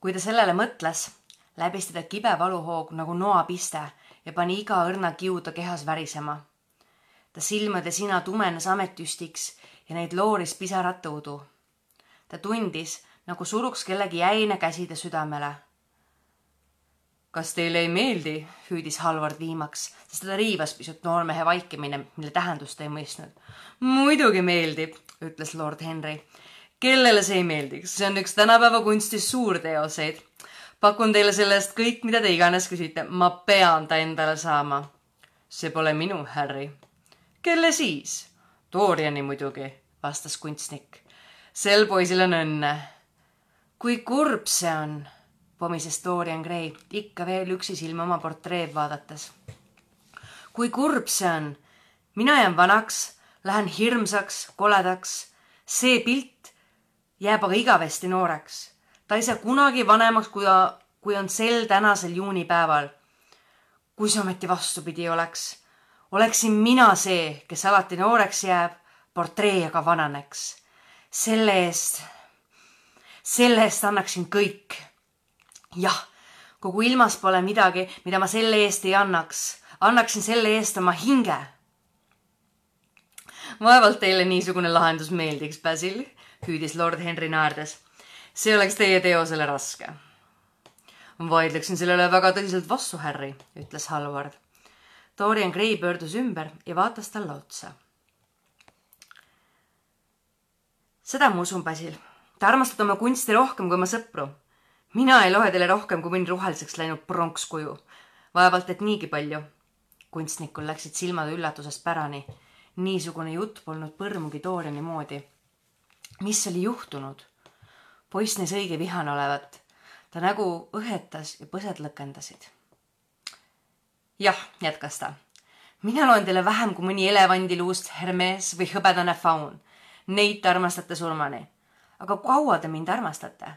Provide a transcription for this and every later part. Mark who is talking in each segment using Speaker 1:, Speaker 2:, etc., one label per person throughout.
Speaker 1: kui ta sellele mõtles, läbis teda kibe valuhoog nagu noapiste ja pani iga õrna kiu ta kehas värisema. ta silmade sina tumenes ametüstiks ja neid looris pisarate udu. ta tundis, nagu suruks kellegi jäine käsi ta südamele. kas teile ei meeldi, hüüdis Halvard viimaks, sest teda riivas pisut noormehe vaikimine, mille tähendust ei mõistnud. muidugi meeldib, ütles lord Henry kellele see ei meeldiks, see on üks tänapäeva kunsti suurteoseid. pakun teile selle eest kõik, mida te iganes küsite, ma pean ta endale saama. see pole minu, Harry. kelle siis? Doriani muidugi, vastas kunstnik. sel poisil on õnne. kui kurb see on, pomises Dorian Gray ikka veel üksisilma oma portreed vaadates. kui kurb see on. mina jään vanaks, lähen hirmsaks, koledaks. see pilt jääb aga igavesti nooreks. ta ei saa kunagi vanemaks, kui ta, kui on sel tänasel juunipäeval. kui see ometi vastupidi oleks, oleksin mina see, kes alati nooreks jääb, portree aga vananeks. selle eest, selle eest annaksin kõik. jah, kogu ilmas pole midagi, mida ma selle eest ei annaks. annaksin selle eest oma hinge. vaevalt teile niisugune lahendus meeldiks, Basil hüüdis lord Henry naerdes. see oleks teie teosele raske. vaidleksin sellele väga tõsiselt vastu, Harry, ütles Halvard. Dorian Gray pöördus ümber ja vaatas talle otsa. seda ma usun, Basil. Te armastate oma kunsti rohkem kui oma sõpru. mina ei loe teile rohkem kui mõni roheliseks läinud pronkskuju. vaevalt, et niigi palju. kunstnikul läksid silmad üllatusest pärani. niisugune jutt polnud põrmugi Doriani moodi mis oli juhtunud? poiss näis õige vihane olevat. ta nägu õhetas ja põsed lõkendasid. jah, jätkas ta. mina loen teile vähem kui mõni elevandiluust Hermes või hõbedane faun. Neid te armastate surmani. aga kaua te mind armastate?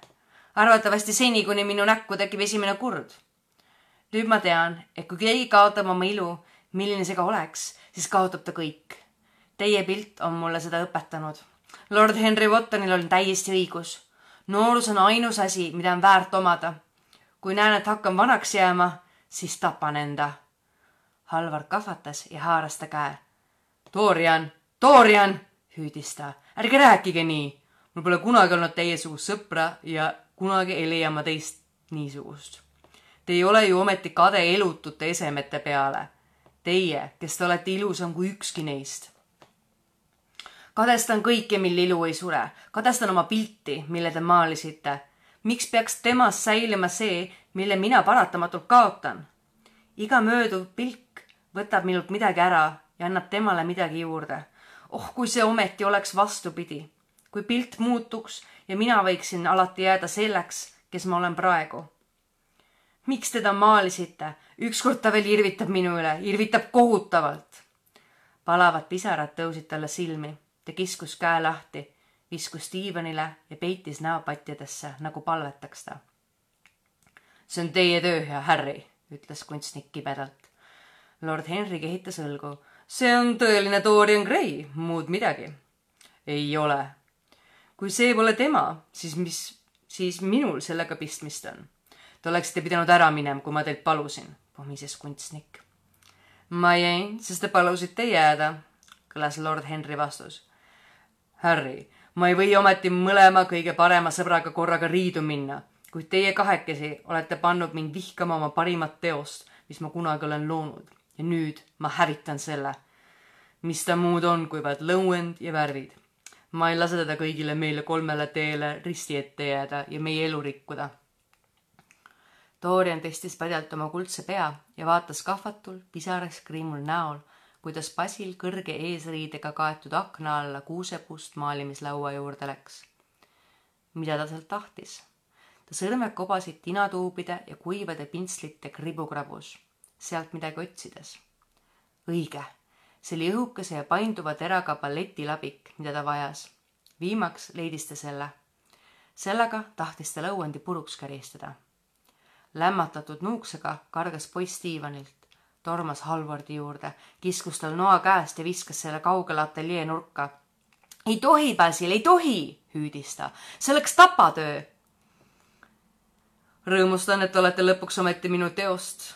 Speaker 1: arvatavasti seni, kuni minu näkku tekib esimene kurd. nüüd ma tean, et kui keegi kaotab oma ilu, milline see ka oleks, siis kaotab ta kõik. Teie pilt on mulle seda õpetanud lord Henry Wottonil on täiesti õigus. noorus on ainus asi, mida on väärt omada. kui näen, et hakkan vanaks jääma, siis tapan enda. Halvar kahvatas ja haaras ta käe. Dorian, Dorian, hüüdis ta, ärge rääkige nii. mul pole kunagi olnud teiesugust sõpra ja kunagi ei leia ma teist niisugust. Te ei ole ju ometi kade elutute esemete peale. Teie, kes te olete ilusam kui ükski neist kadestan kõike, mille ilu ei sure, kadestan oma pilti, mille te maalisite. miks peaks temas säilima see, mille mina paratamatult kaotan? iga mööduv pilk võtab minult midagi ära ja annab temale midagi juurde. oh, kui see ometi oleks vastupidi. kui pilt muutuks ja mina võiksin alati jääda selleks, kes ma olen praegu. miks teda maalisite? ükskord ta veel irvitab minu üle, irvitab kohutavalt. palavad pisarad tõusid talle silmi ta kiskus käe lahti, viskus diivanile ja peitis näopatjadesse, nagu palvetaks ta. see on teie töö, hea Harry, ütles kunstnik kibedalt. lord Henry kehitas õlgu. see on tõeline Dorian Gray, muud midagi. ei ole. kui see pole tema, siis mis, siis minul sellega pistmist on. Te oleksite pidanud ära minema, kui ma teilt palusin, pomises kunstnik. ma jäin, sest te palusite jääda, kõlas lord Henry vastus Harry, ma ei või ometi mõlema kõige parema sõbraga korraga riidu minna, kuid teie kahekesi olete pannud mind vihkama oma parimat teost, mis ma kunagi olen loonud ja nüüd ma hävitan selle. mis ta muud on, kui vaid lõuend ja värvid. ma ei lase teda kõigile meile kolmele teele risti ette jääda ja meie elu rikkuda. Dorian tõstis padjalt oma kuldse pea ja vaatas kahvatul, pisaras kriimul näol kuidas Basil kõrge eesriidega kaetud akna alla kuusepuust maalimislaua juurde läks. mida ta sealt tahtis? ta sõrmed kobasid tinatuubide ja kuivade pintslite kribukrabus, sealt midagi otsides. õige, see oli õhukese ja painduva teraga balletilabik, mida ta vajas. viimaks leidis ta selle. sellega tahtis ta lõuendi puruks käristada. lämmatatud nuuksega kargas poiss diivanilt tormas Halvardi juurde, kiskus tal noa käest ja viskas selle kaugele ateljee nurka. ei tohi, Basil, ei tohi, hüüdis ta. see oleks tapatöö. rõõmustan, et olete lõpuks ometi minu teost.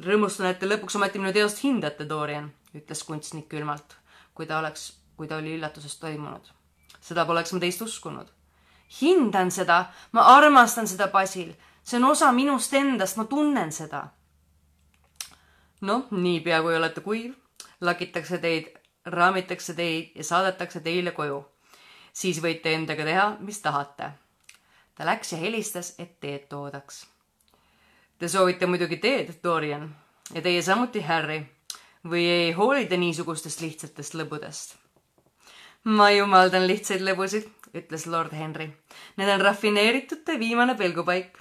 Speaker 1: rõõmustan, et te lõpuks ometi minu teost hindate, Dorian, ütles kunstnik külmalt, kui ta oleks, kui ta oli üllatusest toimunud. seda poleks ma teist uskunud. hindan seda, ma armastan seda, Basil. see on osa minust endast, ma tunnen seda. Noh, niipea kui olete kuiv, lakitakse teid, raamitakse teid ja saadetakse teile koju. siis võite endaga teha, mis tahate ta läks ja helistas, et teed toodaks. Te soovite muidugi teed, Dorian, ja teie samuti, Harry, või ei hooli te niisugustest lihtsatest lõbudest? ma jumaldan lihtsaid lõbusid, ütles lord Henry. Need on rafineeritute viimane pelgupaik.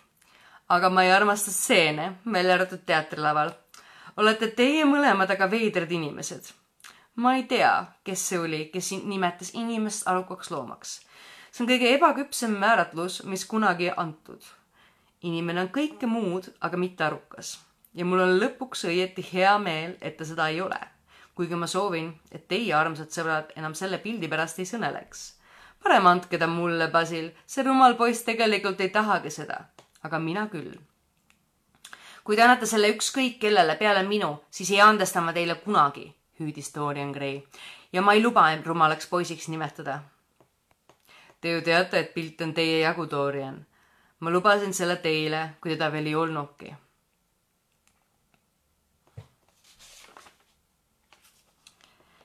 Speaker 1: aga ma ei armasta stseene, välja arvatud teatrilaval. Olete teie mõlemad aga veidrad inimesed. ma ei tea, kes see oli, kes nimetas inimest arukaks loomaks see on kõige ebaküpsem määratlus, mis kunagi antud. inimene on kõike muud, aga mitte arukas. ja mul on lõpuks õieti hea meel, et ta seda ei ole. kuigi ma soovin, et teie, armsad sõbrad, enam selle pildi pärast ei sõneleks. parem andke ta mulle, Basil, see rumal poiss tegelikult ei tahagi seda. aga mina küll kui te annate selle ükskõik kellele peale minu, siis ei andesta ma teile kunagi, hüüdis Dorian Gray. ja ma ei luba end rumalaks poisiks nimetada Te ju teate, et pilt on teie jagu, Dorian. ma lubasin selle teile, kui teda veel ei olnudki.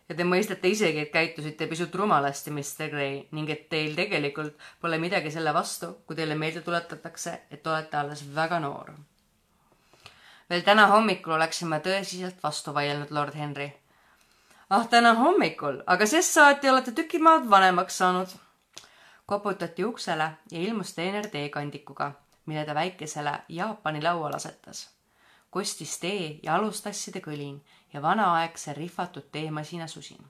Speaker 1: ja te mõistate isegi, et käitusite pisut rumalasti, Mr Gray, ning et teil tegelikult pole midagi selle vastu, kui teile meelde tuletatakse, et olete alles väga noor. Veel täna hommikul oleksime tõsiselt vastu vaielnud, lord Henry. ah, täna hommikul, aga sest saati olete tüki maad vanemaks saanud koputati uksele ja ilmus teener teekandikuga, mille ta väikesele Jaapani lauale asetas. kostis tee ja alustasside kõlin ja vanaaegse rihvatud teemasina susin.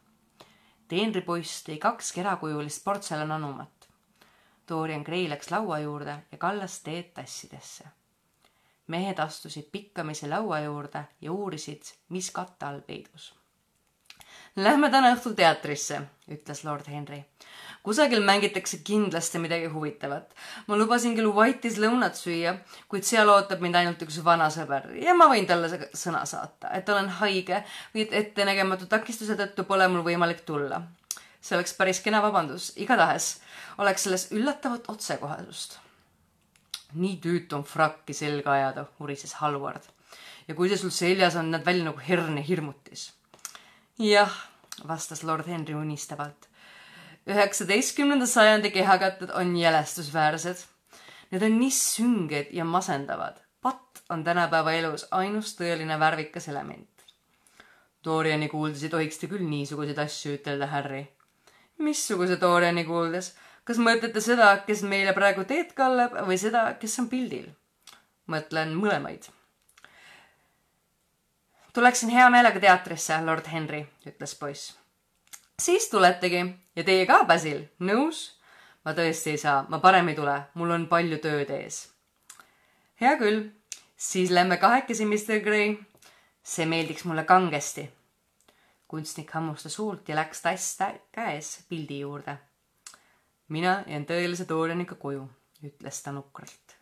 Speaker 1: teenripoiss tõi kaks kerakujulist portselananumat. Dorian Gray läks laua juurde ja kallas teed tassidesse. Mehed astusid pikkamisi laua juurde ja uurisid, mis katte all peidus. Lähme täna õhtul teatrisse, ütles lord Henry kusagil mängitakse kindlasti midagi huvitavat. ma lubasin küll White'is lõunat süüa, kuid seal ootab mind ainult üks vana sõber ja ma võin talle sõna saata, et olen haige või et ettenägematu takistuse tõttu pole mul võimalik tulla. see oleks päris kena vabandus, igatahes oleks selles üllatavat otsekohesust. Nii tüütu on frakki selga ajada, urises Halvard. ja kui see sul seljas on, näed välja nagu herne hirmutis. jah, vastas lord Henry unistavalt üheksateistkümnenda sajandi kehakatted on jälestusväärsed. Need on nii sünged ja masendavad. patt on tänapäeva elus ainus tõeline värvikas element. Doriani kuuldes ei tohiks te küll niisuguseid asju ütelda, Harry. missuguse Doriani kuuldes? Kas mõtlete seda, kes meile praegu teed kallab või seda, kes on pildil? mõtlen mõlemaid. tuleksin hea meelega teatrisse, lord Henry, ütles poiss siis tuletegi ja teie ka, Basil, nõus? ma tõesti ei saa, ma parem ei tule, mul on palju tööd ees. hea küll, siis lähme kahekesi, Mr Gray. see meeldiks mulle kangesti. kunstnik hammustas huult ja läks tass käes pildi juurde. Mina jään tõelise Dorianiga koju, ütles ta nukralt.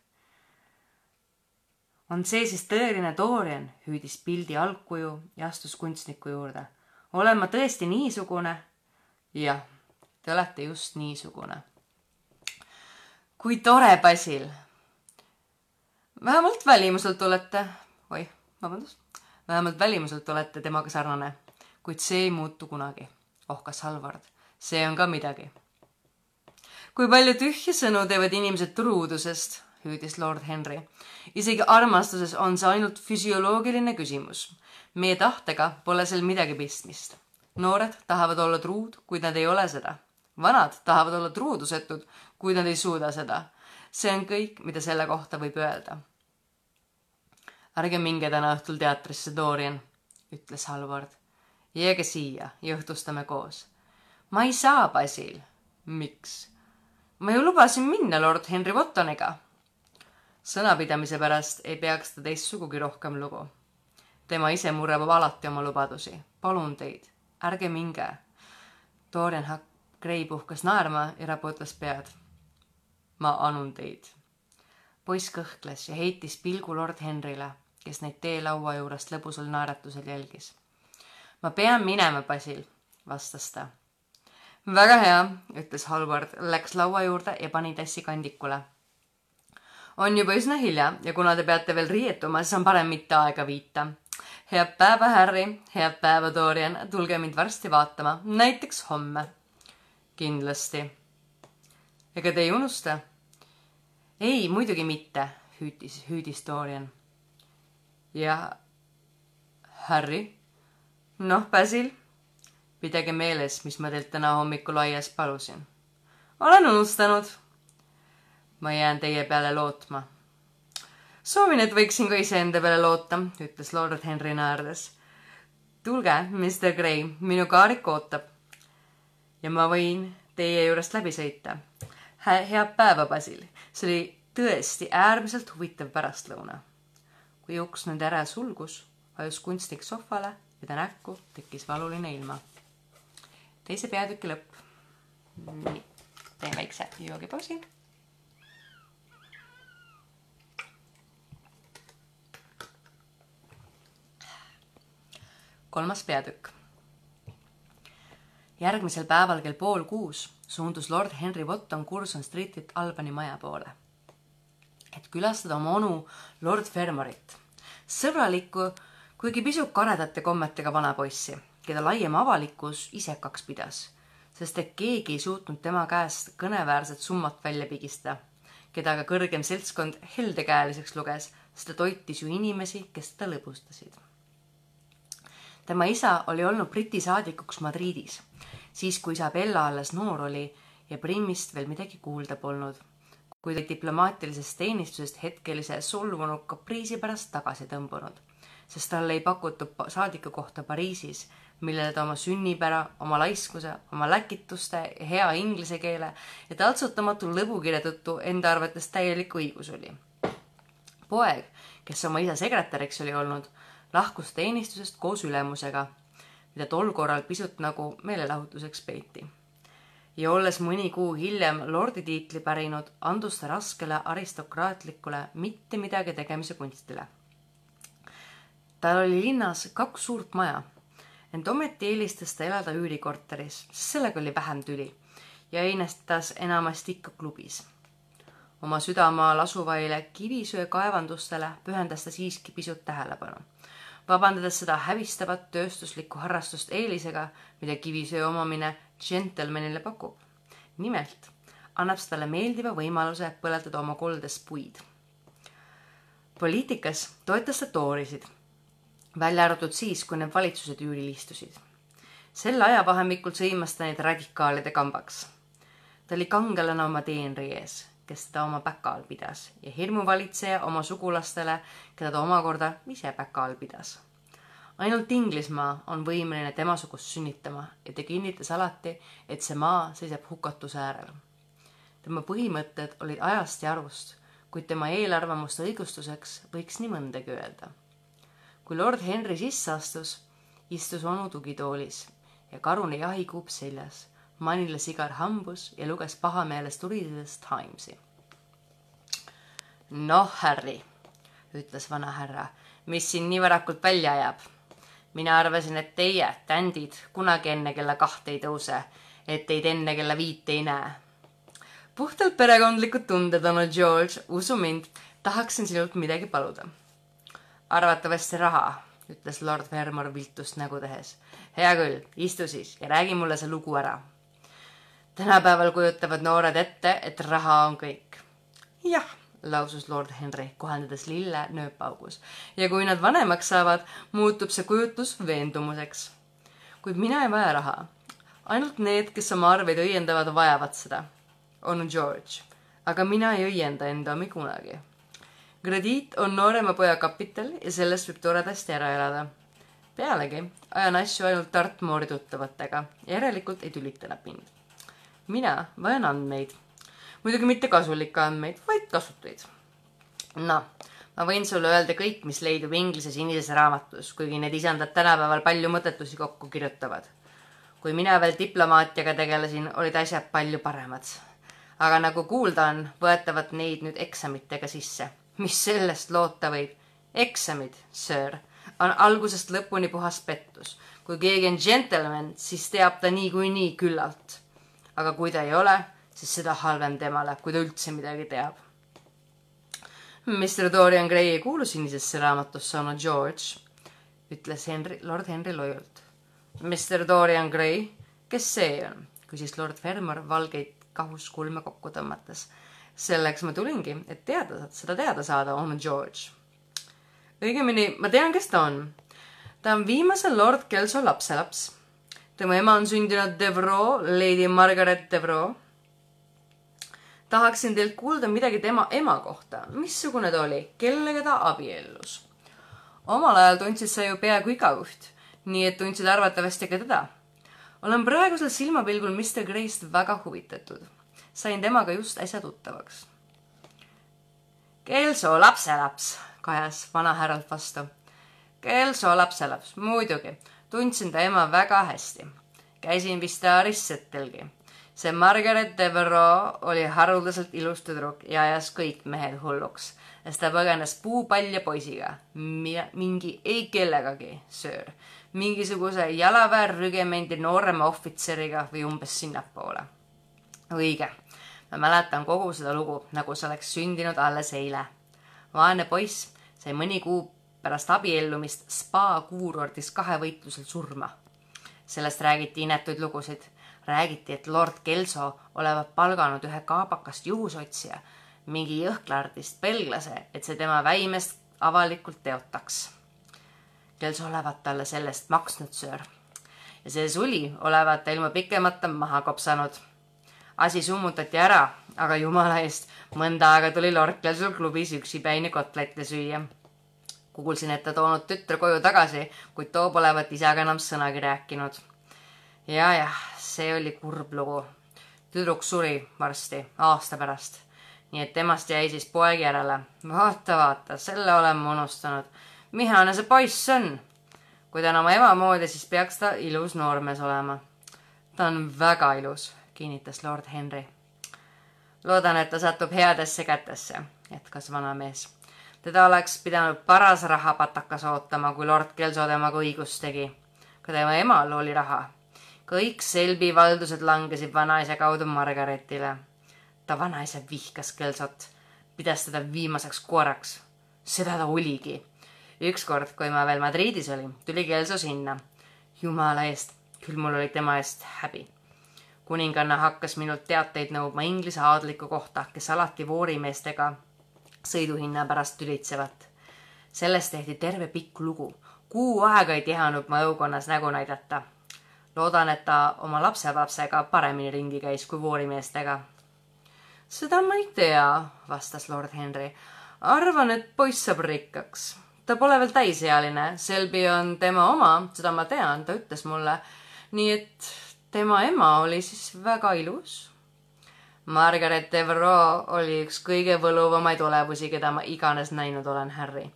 Speaker 1: on see siis tõeline Dorian, hüüdis pildi algkuju ja astus kunstniku juurde olen ma tõesti niisugune? jah, te olete just niisugune. kui tore, Basil. vähemalt välimuselt olete, oih, vabandust, vähemalt välimuselt olete temaga sarnane, kuid see ei muutu kunagi, ohkas Halvard. see on ka midagi. Kui palju tühje sõnu teevad inimesed truudusest, hüüdis lord Henry. isegi armastuses on see ainult füsioloogiline küsimus meie tahtega pole sel midagi pistmist. noored tahavad olla truud, kuid nad ei ole seda. vanad tahavad olla truudusetud, kuid nad ei suuda seda. see on kõik, mida selle kohta võib öelda. ärge minge täna õhtul teatrisse, Dorian, ütles Halvard. jääge siia ja õhtustame koos. ma ei saa, Basil. miks? Ma ju lubasin minna lord Henry Wottoniga. sõnapidamise pärast ei peaks ta teist sugugi rohkem lugu tema ise murrab alati oma lubadusi. palun teid, ärge minge. Dorian Huck Gray puhkas naerma ja raputas pead. ma anun teid. poiss kõhkles ja heitis pilgu lord Henryle, kes neid teelaua juurest lõbusal naeratusel jälgis. ma pean minema, Basil, vastas ta. Väga hea, ütles Halvard, läks laua juurde ja pani tassi kandikule. on juba üsna hilja ja kuna te peate veel riietuma, siis on parem mitte aega viita head päeva, Harry, head päeva, Dorian, tulge mind varsti vaatama, näiteks homme. kindlasti. ega te ei unusta? ei, muidugi mitte, hüüdis, hüüdis Dorian. ja Harry? noh, Basil, pidage meeles, mis ma teilt täna hommikul aias palusin. olen unustanud. ma jään teie peale lootma soovin, et võiksin ka iseenda peale loota, ütles lord Henry naerdes. tulge, Mr Gray, minu kaarik ootab. ja ma võin teie juurest läbi sõita. head päeva, Basil. see oli tõesti äärmiselt huvitav pärastlõuna. kui uks nende järel sulgus, vajus kunstnik sohvale ja ta näkku tekkis valuline ilma. Teise peatüki lõpp. nii, teen väikse joogipausi kolmas peatükk. järgmisel päeval kell pool kuus suundus lord Henry Wotton Curzon Streetilt Albani maja poole, et külastada oma onu lord Fermorit, sõbralikku, kuigi pisut karedate kommetega vanapoissi, keda laiem avalikkus isekaks pidas, sest et keegi ei suutnud tema käest kõneväärset summat välja pigistada, keda ka kõrgem seltskond heldekäeliseks luges, sest ta toitis ju inimesi, kes teda lõbustasid. tema isa oli olnud Briti saadikuks Madridis, siis kui isa Bella alles noor oli ja Primmist veel midagi kuulda polnud, kui ta diplomaatilisest teenistusest hetkelise solvunud kapriisi pärast tagasi tõmbunud, sest talle ei pakutud saadiku kohta Pariisis, millele ta oma sünnipära, oma laiskuse, oma läkituste, hea inglise keele ja taltsutamatu lõbukirja tõttu enda arvates täielik õigus oli. poeg, kes oma isa sekretäriks oli olnud, lahkus teenistusest koos ülemusega, mida tol korral pisut nagu meelelahutuseks peeti. ja olles mõni kuu hiljem lordi tiitli pärinud, andus ta raskele aristokraatlikule mitte midagi tegemise kunstile. tal oli linnas kaks suurt maja, ent ometi eelistas ta elada üürikorteris, sest sellega oli vähem tüli ja einestas enamasti ikka klubis oma südamaal asuvaile kivisöe kaevandustele pühendas ta siiski pisut tähelepanu vabandades seda hävistavat tööstuslikku harrastust eelisega, mida kivisöe omamine džentelmenile pakub. nimelt annab see talle meeldiva võimaluse põletada oma koldes puid. poliitikas toetas ta toorisid, välja arvatud siis, kui need valitsused üüril istusid. sel ajavahemikul sõimas ta neid radikaalide kambaks. ta oli kangelane oma teenri ees kes teda oma päka all pidas ja hirmuvalitseja oma sugulastele, keda ta omakorda ise päka all pidas. ainult Inglismaa on võimeline temasugust sünnitama ja ta kinnitas alati, et see maa seisab hukatuse äärel. tema põhimõtted olid ajast ja arvust, kuid tema eelarvamuste õigustuseks võiks nii mõndagi öelda. Kui lord Henry sisse astus, istus onu tugitoolis ja karune jahikuup seljas Manila sigar hambus ja luges pahameeles turides Timesi. noh, Harry, ütles vanahärra, mis sind nii varakult välja ajab? mina arvasin, et teie, tändid, kunagi enne kella kahte ei tõuse, et teid enne kella viite ei näe. puhtalt perekondlikud tunded, onu George, usu mind, tahaksin sinult midagi paluda. Arvatavasti raha, ütles lord Fermor viltust nägu tehes. hea küll, istu siis ja räägi mulle see lugu ära tänapäeval kujutavad noored ette, et raha on kõik. jah, lausus lord Henry, kohendades lille nööpaugus. ja kui nad vanemaks saavad, muutub see kujutlus veendumuseks. kuid mina ei vaja raha. ainult need, kes oma arveid õiendavad, vajavad seda. on George. aga mina ei õienda enda omi kunagi. Krediit on noorema poja kapital ja sellest võib toredasti ära elada pealegi ajan asju ainult Dartmoori tuttavatega, järelikult ei tülita nad mind mina vajan andmeid. muidugi mitte kasulikke andmeid, vaid kasutuid. noh, ma võin sulle öelda kõik, mis leidub inglise sinises raamatus, kuigi need isandad tänapäeval palju mõttetusi kokku kirjutavad. kui mina veel diplomaatiaga tegelesin, olid asjad palju paremad. aga nagu kuulda on, võetavad neid nüüd eksamitega sisse. Mis sellest loota võib? eksamid, sir, on algusest lõpuni puhas pettus. kui keegi on džentelmen, siis teab ta niikuinii küllalt. aga kui ta ei ole, siis seda halvem temale, kui ta üldse midagi teab. Mr Dorian Gray ei kuulu sinisesse raamatusse, onu George, ütles Henry, lord Henry loiult. Mr Dorian Gray, kes see on? küsis lord Fermor valgeid kahuskulme kokku tõmmates. Selleks ma tulingi, et teada, seda teada saada, onu George. õigemini, ma tean, kes ta on. ta on viimase lord Kelso lapselaps. tema ema on sündinud Devroo, Lady Margaret Devroo tahaksin teilt kuulda midagi tema ema kohta. missugune ta oli, kellega ta abiellus? omal ajal tundsid sa ju peaaegu igaüht, nii et tundsid arvatavasti ka teda. olen praegusel silmapilgul Mr Gray'st väga huvitatud. Sain temaga just äsja tuttavaks. Kelso lapselaps, kajas vanahärralt vastu. Kelso lapselaps, muidugi, tundsin ta ema väga hästi. käisin vist Arissetelgi see Margaret Devereux oli haruldaselt ilus tüdruk ja ajas kõik mehed hulluks, sest ta põgenes puupalja poisiga, mingi ei kellegagi, söör, mingisuguse jalaväerügemendi noorema ohvitseriga või umbes sinnapoole. õige, ma mäletan kogu seda lugu, nagu see oleks sündinud alles eile. vaene poiss sai mõni kuu pärast abiellumist spa kuurordis kahevõitlusel surma. sellest räägiti inetuid lugusid räägiti, et lord Kelso olevat palganud ühe kaabakast juhusotsija, mingi jõhklardist belglase, et see tema väimest avalikult teotaks. Kelso olevat talle selle eest maksnud, söör. ja see suli olevat ta ilma pikemata maha kopsanud. Asi summutati ära, aga jumala eest, mõnda aega tuli lord Kelsol klubis üksipäini kotlette süüa kuulsin, et ta toonud tütre koju tagasi, kuid too polevat isaga enam sõnagi rääkinud. ja, jah, see oli kurb lugu. tüdruk suri varsti, aasta pärast. nii et temast jäi siis poeg järele. vaata, vaata, selle olen ma unustanud. mihane see poiss on? kui ta on oma ema moodi, siis peaks ta ilus noormees olema. ta on väga ilus, kinnitas lord Henry. loodan, et ta satub headesse kätesse, jätkas vanamees. teda oleks pidanud paras rahapatakas ootama, kui lord Kelso temaga õigust tegi. ka tema emal oli raha kõik Selbi valdused langesid vanaisa kaudu Margaretile. ta vanaisa vihkas Kelsot, pidas teda viimaseks koeraks. seda ta oligi. ükskord, kui ma veel Madridis olin, tuli Kelso sinna. jumala eest, küll mul oli tema eest häbi. Kuninganna hakkas minult teateid nõudma Inglise aadliku kohta, kes alati voorimeestega sõiduhinna pärast tülitsevad. sellest tehti terve pikk lugu. kuu aega ei tihanud ma õukonnas nägu näidata loodan, et ta oma lapselapsega paremini ringi käis kui voorimeestega. seda ma ei tea, vastas lord Henry. arvan, et poiss saab rikkaks. ta pole veel täisealine, Selby on tema oma, seda ma tean, ta ütles mulle. nii et tema ema oli siis väga ilus. Margaret Devereux oli üks kõige võluvamaid olevusi, keda ma iganes näinud olen, Harry.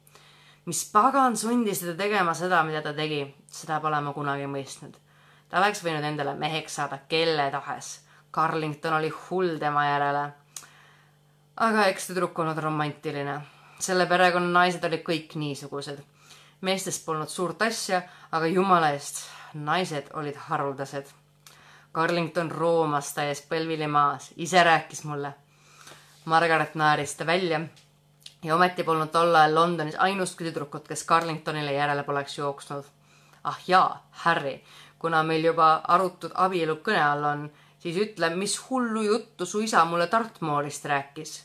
Speaker 1: mis pagan sundis teda tegema seda, mida ta tegi, seda pole ma kunagi mõistnud ta oleks võinud endale meheks saada kelle tahes. Carlington oli hull tema järele. aga eks tüdruk olnud romantiline. selle perekonna naised olid kõik niisugused. meestest polnud suurt asja, aga jumala eest, naised olid haruldased. Carlington roomas täies põlvili maas, ise rääkis mulle. Margaret naeris ta välja ja ometi polnud tol ajal Londonis ainustki tüdrukut, kes Carlingtonile järele poleks jooksnud. ah jaa, Harry, kuna meil juba arutud abielu kõne all on, siis ütle, mis hullu juttu su isa mulle Dartmoorist rääkis.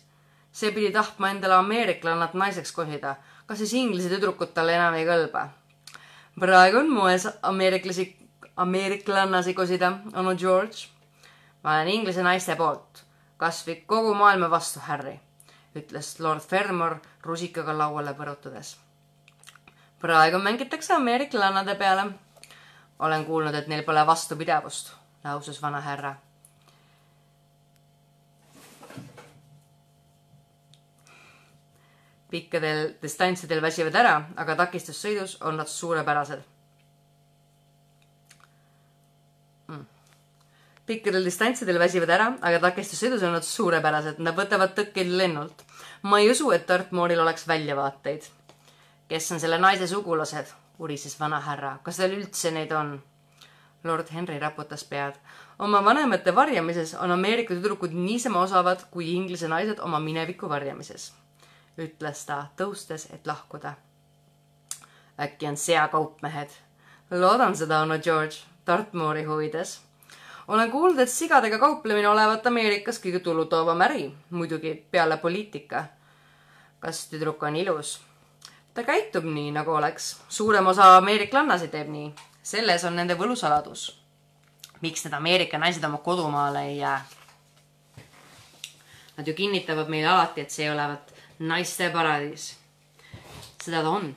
Speaker 1: see pidi tahtma endale ameeriklannat naiseks kosida. kas siis inglise tüdrukud talle enam ei kõlba? praegu on moes ameeriklasi, ameeriklannasi kosida, onu George. ma olen inglise naiste poolt, kasvõi kogu maailma vastu, Harry, ütles lord Fermor rusikaga lauale põrutades. praegu mängitakse ameeriklannade peale olen kuulnud, et neil pole vastupidavust, lausus vanahärra. pikkadel distantsidel väsivad ära, aga takistussõidus on nad suurepärased pikkadel distantsidel väsivad ära, aga takistussõidus on nad suurepärased, nad võtavad tõkkeid lennult. ma ei usu, et Dartmooril oleks väljavaateid. kes on selle naise sugulased? urises vanahärra. kas tal üldse neid on? lord Henry raputas pead. oma vanemate varjamises on Ameerika tüdrukud niisama osavad kui Inglise naised oma mineviku varjamises, ütles ta, tõustes, et lahkuda. äkki on seakaupmehed? loodan seda, onu George, Dartmoori huvides olen kuulnud, et sigadega kauplemine olevat Ameerikas kõige tulutoovam äri, muidugi peale poliitika. kas tüdruk on ilus? ta käitub nii, nagu oleks. suurem osa ameeriklannasi teeb nii. selles on nende võlusaladus. miks need Ameerika naised oma kodumaale ei jää? Nad ju kinnitavad meile alati, et see olevat naiste paradiis. seda ta on.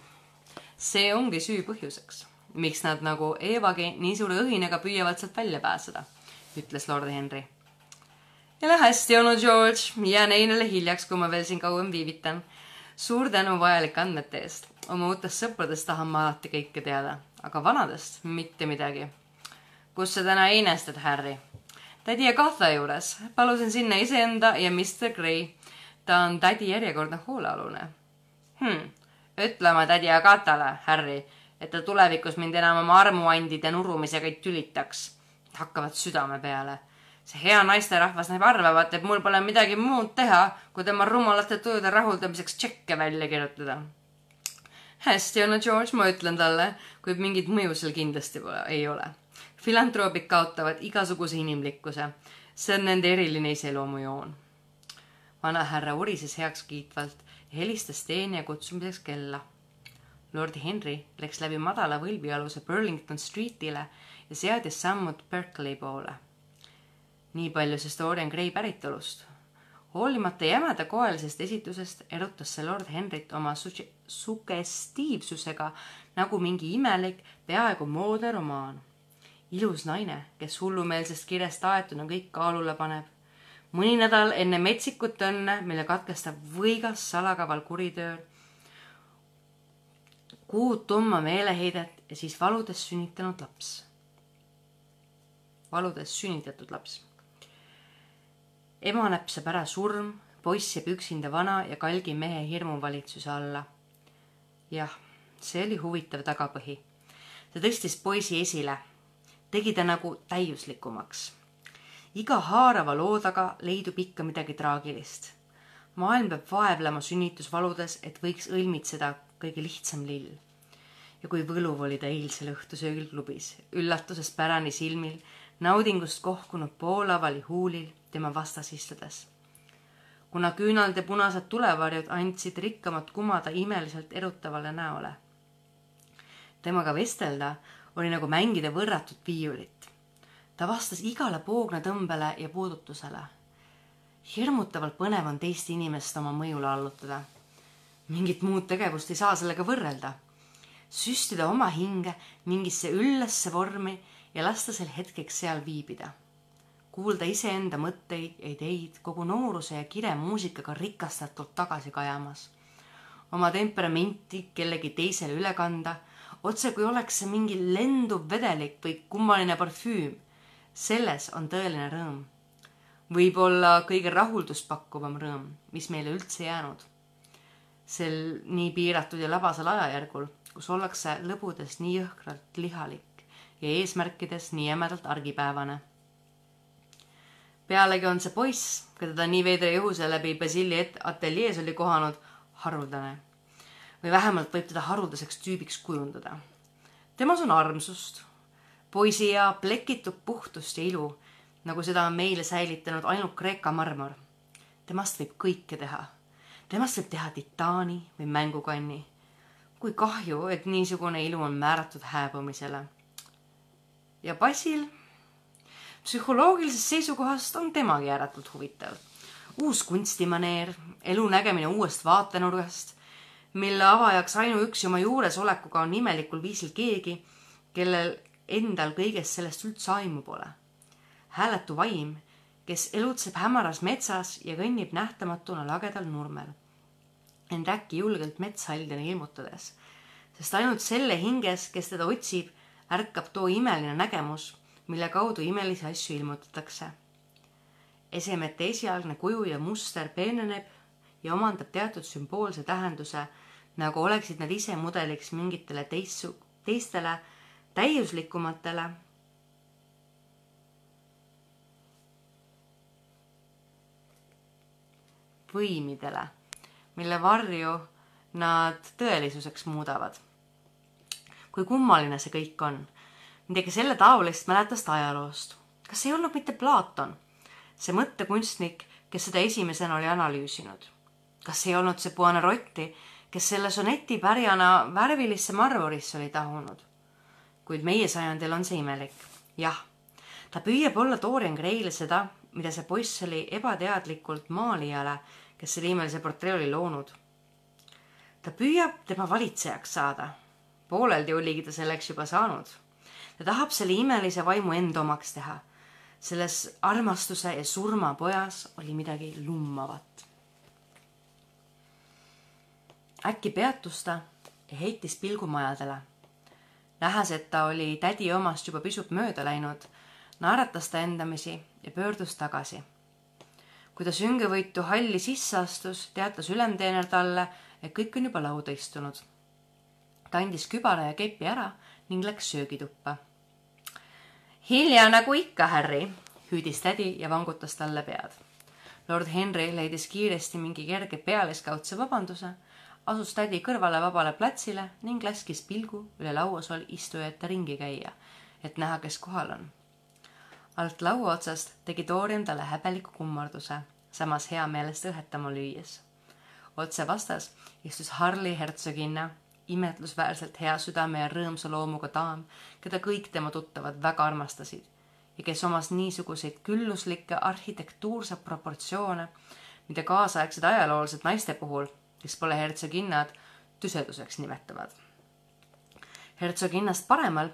Speaker 1: see ongi süü põhjuseks, miks nad nagu Eevagi nii suure õhinaga püüavad sealt välja pääseda ütles lord Henry. jälle hästi olnud, George, jään einele hiljaks, kui ma veel siin kauem viivitan. suur tänu vajalike andmete eest. oma uutest sõpradest tahan ma alati kõike teada, aga vanadest mitte midagi. kus sa täna einestad, Harry? tädi Agatha juures. palusin sinna iseenda ja Mr Gray. ta on tädi järjekordne hoolealune hmm.. ütle oma tädi Agathale, Harry, et ta tulevikus mind enam oma armuandide nurumisega ei tülitaks hakkavad südame peale. see hea naisterahvas näib arvavat, et mul pole midagi muud teha, kui tema rumalate tujude rahuldamiseks tšekke välja kirjutada. hästi, Anna George, ma ütlen talle, kuid mingit mõju seal kindlasti pole, ei ole. filantroobid kaotavad igasuguse inimlikkuse. see on nende eriline iseloomujoon. vanahärra urises heakskiitvalt ja helistas teenija kutsumiseks kella Lord Henry läks läbi madala võlbialuse Burlington Streetile ja seadis sammud Berkeley poole. nii palju siis Dorian Gray päritolust. hoolimata jämedakoelisest esitusest erutas see lord Henryt oma su-, sugestiivsusega nagu mingi imelik, peaaegu moodne romaan. ilus naine, kes hullumeelsest kirest aetuna kõik kaalule paneb. mõni nädal enne metsikut õnne, mille katkestab võigas salakaval kuritöö, kuud tumma meeleheidet ja siis valudes sünnitanud laps valudes sünnitatud laps. ema näpsab ära surm, poiss jääb üksinda vana ja kalgi mehe hirmuvalitsuse alla. jah, see oli huvitav tagapõhi. see tõstis poisi esile, tegi ta nagu täiuslikumaks. iga haarava loo taga leidub ikka midagi traagilist. maailm peab vaevlema sünnitusvaludes, et võiks õilmitseda kõige lihtsam lill ja kui võluv oli ta eilsel õhtusöögil klubis, üllatusest pärani silmil naudingust kohkunud poolavali huulil tema vastas istudes. kuna küünalde punased tulevarjud andsid rikkamat kumada imeliselt erutavale näole. temaga vestelda oli nagu mängida võrratut viiulit. ta vastas igale poognatõmbele ja puudutusele. hirmutavalt põnev on teist inimest oma mõjule allutada. mingit muud tegevust ei saa sellega võrrelda. süstida oma hinge mingisse üllasse vormi ja lasta sel hetkeks seal viibida. kuulda iseenda mõtteid ja ideid kogu nooruse ja kire muusikaga rikastatult tagasi kajamas. oma temperamenti kellegi teisele üle kanda, otse kui oleks see mingi lenduv vedelik või kummaline parfüüm. selles on tõeline rõõm. võib-olla kõige rahuldust pakkuvam rõõm, mis meile üldse jäänud. sel nii piiratud ja labasal ajajärgul, kus ollakse lõbudes nii jõhkralt lihalik, ja eesmärkides nii jämedalt argipäevane. pealegi on see poiss, keda ta nii veidra juhuse läbi Basilli ateljees oli kohanud, haruldane. või vähemalt võib teda haruldaseks tüübiks kujundada. temas on armsust, poisia plekitut puhtust ja ilu, nagu seda on meile säilitanud ainult Kreeka marmor. temast võib kõike teha. temast võib teha titaani või mängukanni. kui kahju, et niisugune ilu on määratud hääbumisele ja Basil psühholoogilisest seisukohast on temagi ääretult huvitav. uus kunstimaneer, elu nägemine uuest vaatenurgast, mille avajaks ainuüksi oma juuresolekuga on imelikul viisil keegi, kellel endal kõigest sellest üldse aimu pole. hääletu vaim, kes elutseb hämaras metsas ja kõnnib nähtamatuna lagedal nurmel. end äkki julgelt metshaldjana ilmutades, sest ainult selle hinges, kes teda otsib, ärkab too imeline nägemus, mille kaudu imelisi asju ilmutatakse. esemete esialgne kuju ja muster peeneneb ja omandab teatud sümboolse tähenduse, nagu oleksid nad ise mudeliks mingitele teist, teistele täiuslikumatele võimidele, mille varju nad tõelisuseks muudavad. Kui kummaline see kõik on. midagi selle taolist mäletas ta ajaloost. kas ei olnud mitte Platon, see mõttekunstnik, kes seda esimesena oli analüüsinud? kas ei olnud see Buonarroti, kes selle soneti pärjana värvilisse marmorisse oli tahunud? kuid meie sajandil on see imelik. jah, ta püüab olla Dorian Gray'le seda, mida see poiss oli ebateadlikult maalijale, kes selle imelise portree oli loonud ta püüab tema valitsejaks saada. Pooleldi oligi ta selleks juba saanud. ta tahab selle imelise vaimu enda omaks teha. selles armastuse ja surma pojas oli midagi lummavat. äkki peatus ta ja heitis pilgu majadele. nähes, et ta oli tädi omast juba pisut mööda läinud, naeratas ta endamisi ja pöördus tagasi. kui ta süngevõitu halli sisse astus, teatas ülemteener talle et kõik on juba lauda istunud. Ta andis kübara ja kepi ära ning läks söögituppa. hilja nagu ikka, Harry, hüüdis tädi ja vangutas talle pead. lord Henry leidis kiiresti mingi kerge pealiskaudse vabanduse, asus tädi kõrvale vabale platsile ning laskis pilgu üle lauasol istujate ringi käia, et näha, kes kohal on. alt laua otsast tegi Dorian talle häbeliku kummarduse, samas hea meelest õhetama lüües otse vastas istus Harley hertsoginna, imetlusväärselt hea südame ja rõõmsa loomuga daam, keda kõik tema tuttavad väga armastasid ja kes omas niisuguseid külluslikke arhitektuurseid proportsioone, mida kaasaegsed ajaloolased naiste puhul, kes pole hertsoginnad, tüseduseks nimetavad. hertsoginnast paremal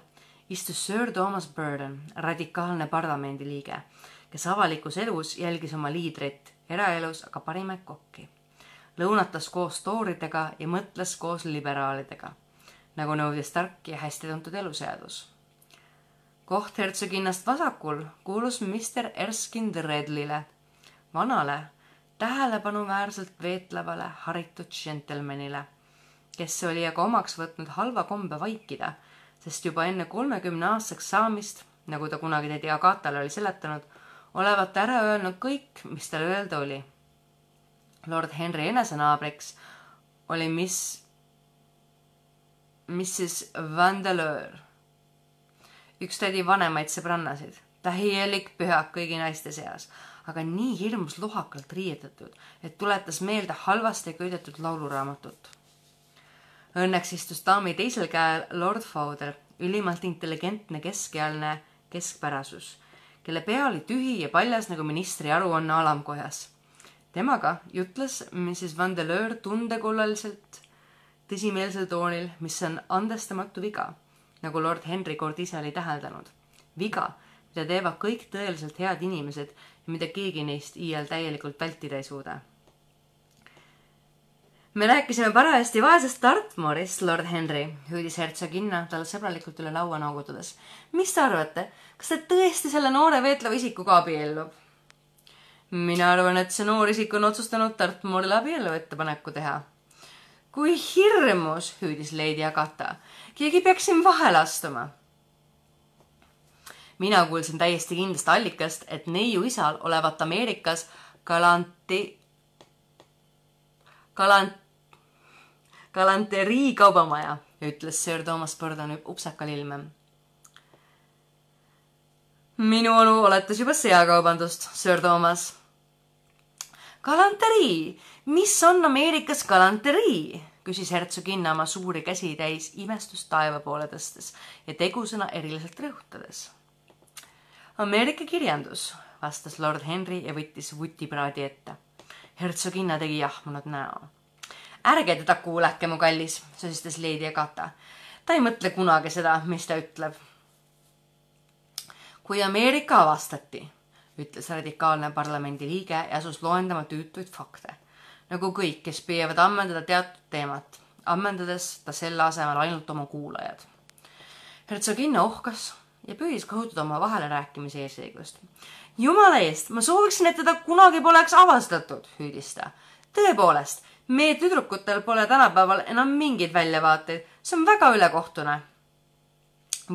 Speaker 1: istus Sir Thomas Burden, radikaalne parlamendiliige, kes avalikus elus jälgis oma liidrit, eraelus aga parimaid kokki lõunatas koos tooridega ja mõtles koos liberaalidega, nagu nõudis tark ja hästi tuntud eluseadus. koht hertsoginnast vasakul kuulus Mr Erskine Redlile, vanale, tähelepanuväärselt veetlevale haritud džentelmenile, kes oli aga omaks võtnud halva kombe vaikida, sest juba enne kolmekümne aastaseks saamist, nagu ta kunagi tädi Agatale oli seletanud, olevat ära öelnud kõik, mis tal öelda oli lord Henry enesenaabriks oli Miss, Mrs Vandeleur, üks tädi vanemaid sõbrannasid, täielik pühak kõigi naiste seas, aga nii hirmus lohakalt riietatud, et tuletas meelde halvasti köidetud lauluraamatut. Õnneks istus daami teisel käel lord Fowder, ülimalt intelligentne keskealine keskpärasus, kelle pea oli tühi ja paljas nagu ministri aruanne alamkojas temaga jutles Mrs Vandeleur tundekollaliselt tõsimeelsel toonil, mis on andestamatu viga, nagu lord Henry kord ise oli täheldanud. viga, mida teevad kõik tõeliselt head inimesed ja mida keegi neist iial täielikult vältida ei suuda. me rääkisime parajasti vaesest Dartmoorist, lord Henry, hüüdis hertsoginna talle sõbralikult üle laua noogutades. mis te arvate, kas te tõesti selle noore veetleva isikuga abiellub? Mina arvan, et see noor isik on otsustanud Dartmoorile abielu ettepaneku teha. kui hirmus, hüüdis Lady Agatha. keegi peaks siin vahele astuma. mina kuulsin täiesti kindlast allikast, et neiu isal olevat Ameerikas galanti, galant, galanterii kaubamaja, ütles Sir Thomas Burdon upsakal ilmem minu onu oletas juba seakaubandust, Sir Thomas galanterii, mis on Ameerikas galanterii? küsis hertsoginna oma suuri käsi täis imestust taeva poole tõstes ja tegusõna eriliselt rõhutades. Ameerika kirjandus, vastas lord Henry ja võttis vutipraadi ette. hertsoginna tegi jahmunud näo. ärge teda kuulake, mu kallis, sosistas Lady Agatha. ta ei mõtle kunagi seda, mis ta ütleb. kui Ameerika avastati ütles radikaalne parlamendiliige ja asus loendama tüütuid fakte. nagu kõik, kes püüavad ammendada teatud teemat, ammendades ta selle asemel ainult oma kuulajad. hertsoginna ohkas, ja püüdis kasutada oma vahelerääkimise eesõigust. jumala eest, ma sooviksin, et teda kunagi poleks avastatud, hüüdis ta. tõepoolest, meie tüdrukutel pole tänapäeval enam mingeid väljavaateid, see on väga ülekohtune.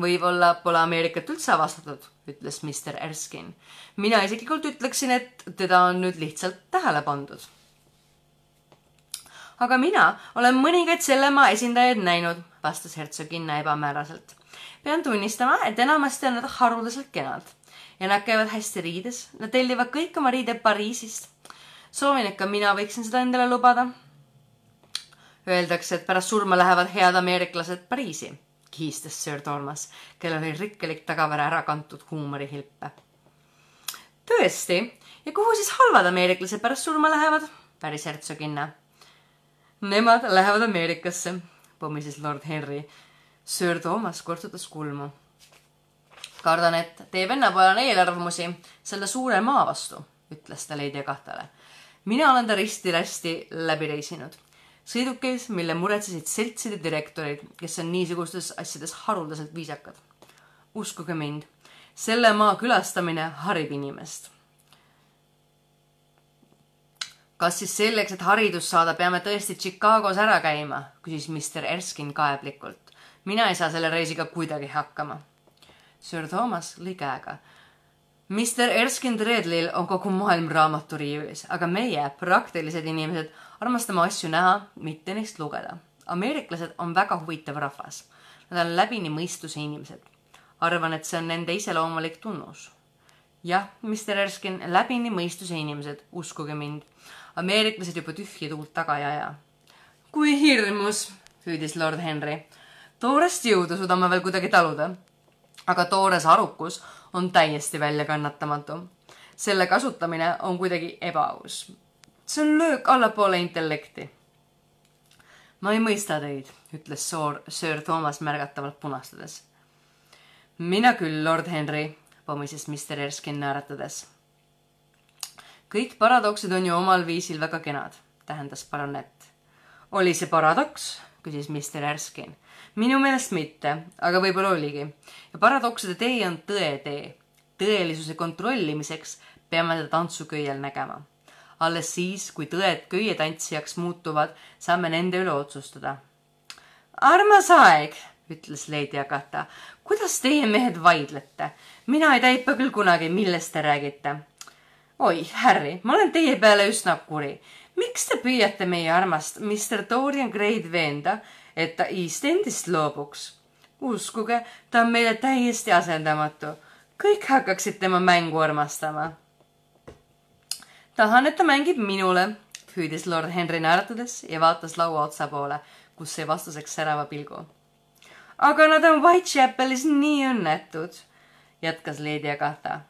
Speaker 1: Võib-olla pole Ameerikat üldse avastatud, ütles Mr Erskine. mina isiklikult ütleksin, et teda on nüüd lihtsalt tähele pandud aga mina olen mõningaid selle maa esindajaid näinud, vastas hertsoginna ebamääraselt pean tunnistama, et enamasti on nad haruldaselt kenad ja nad käivad hästi riides, nad tellivad kõik oma riided Pariisist. soovin, et ka mina võiksin seda endale lubada. Öeldakse, et pärast surma lähevad head ameeriklased Pariisi, kihistas Sir Thomas, kellel oli rikkalik tagavara ära kantud huumorihilpe. tõesti, ja kuhu siis halvad ameeriklased pärast surma lähevad? päris hertsoginna. Nemad lähevad Ameerikasse, pommises lord Henry Sir Toomas kortsutas kulmu. kardan, et teie vennapojal on eelarvamusi selle suure maa vastu, ütles ta Lady Agathale. mina olen ta risti-rästi läbi reisinud. Sõidukis, mille muretsesid seltside direktorid, kes on niisugustes asjades haruldaselt viisakad. uskuge mind, selle maa külastamine harib inimest kas siis selleks, et haridust saada, peame tõesti Chicagos ära käima, küsis Mr Erskine kaeblikult mina ei saa selle reisiga kuidagi hakkama. Sir Thomas lõi käega. Mr Erskine Treadlil on kogu maailm raamaturiiulis, aga meie, praktilised inimesed, armastame asju näha, mitte neist lugeda. ameeriklased on väga huvitav rahvas. Nad on läbini mõistuse inimesed. arvan, et see on nende iseloomulik tunnus. jah, Mr Erskine, läbini mõistuse inimesed, uskuge mind. ameeriklased juba tühja tuult taga ei aja. kui hirmus, hüüdis lord Henry toorest jõudu suudame veel kuidagi taluda. aga toores arukus on täiesti väljakannatamatu. selle kasutamine on kuidagi ebaaus. See on löök allapoole intellekti. ma ei mõista teid, ütles soor, söör Toomas märgatavalt punastades. mina küll, lord Henry, pomises Mr Erskine naeratades. kõik paradoksid on ju omal viisil väga kenad, tähendas baronett. oli see paradoks? küsis Mr Erskine minu meelest mitte, aga võib-olla oligi. ja paradokside tee on tõe tee. tõelisuse kontrollimiseks peame teda tantsuköiel nägema. Alles siis, kui tõed köietantsijaks muutuvad, saame nende üle otsustada. armas aeg, ütles Lady Agatha. kuidas teie mehed vaidlete? mina ei taipa küll kunagi, millest te räägite. oi, Harry, ma olen teie peale üsna kuri. miks te püüate meie armast Mr Dorian Gray'd veenda, et ta East Endist loobuks. uskuge, ta on meile täiesti asendamatu. kõik hakkaksid tema mängu armastama. Tahan, et ta mängib minule, hüüdis lord Henry naeratades ja vaatas laua otsa poole, kus sai vastuseks särava pilgu. aga nad on Whitechapelis nii õnnetud, jätkas Lady Agatha.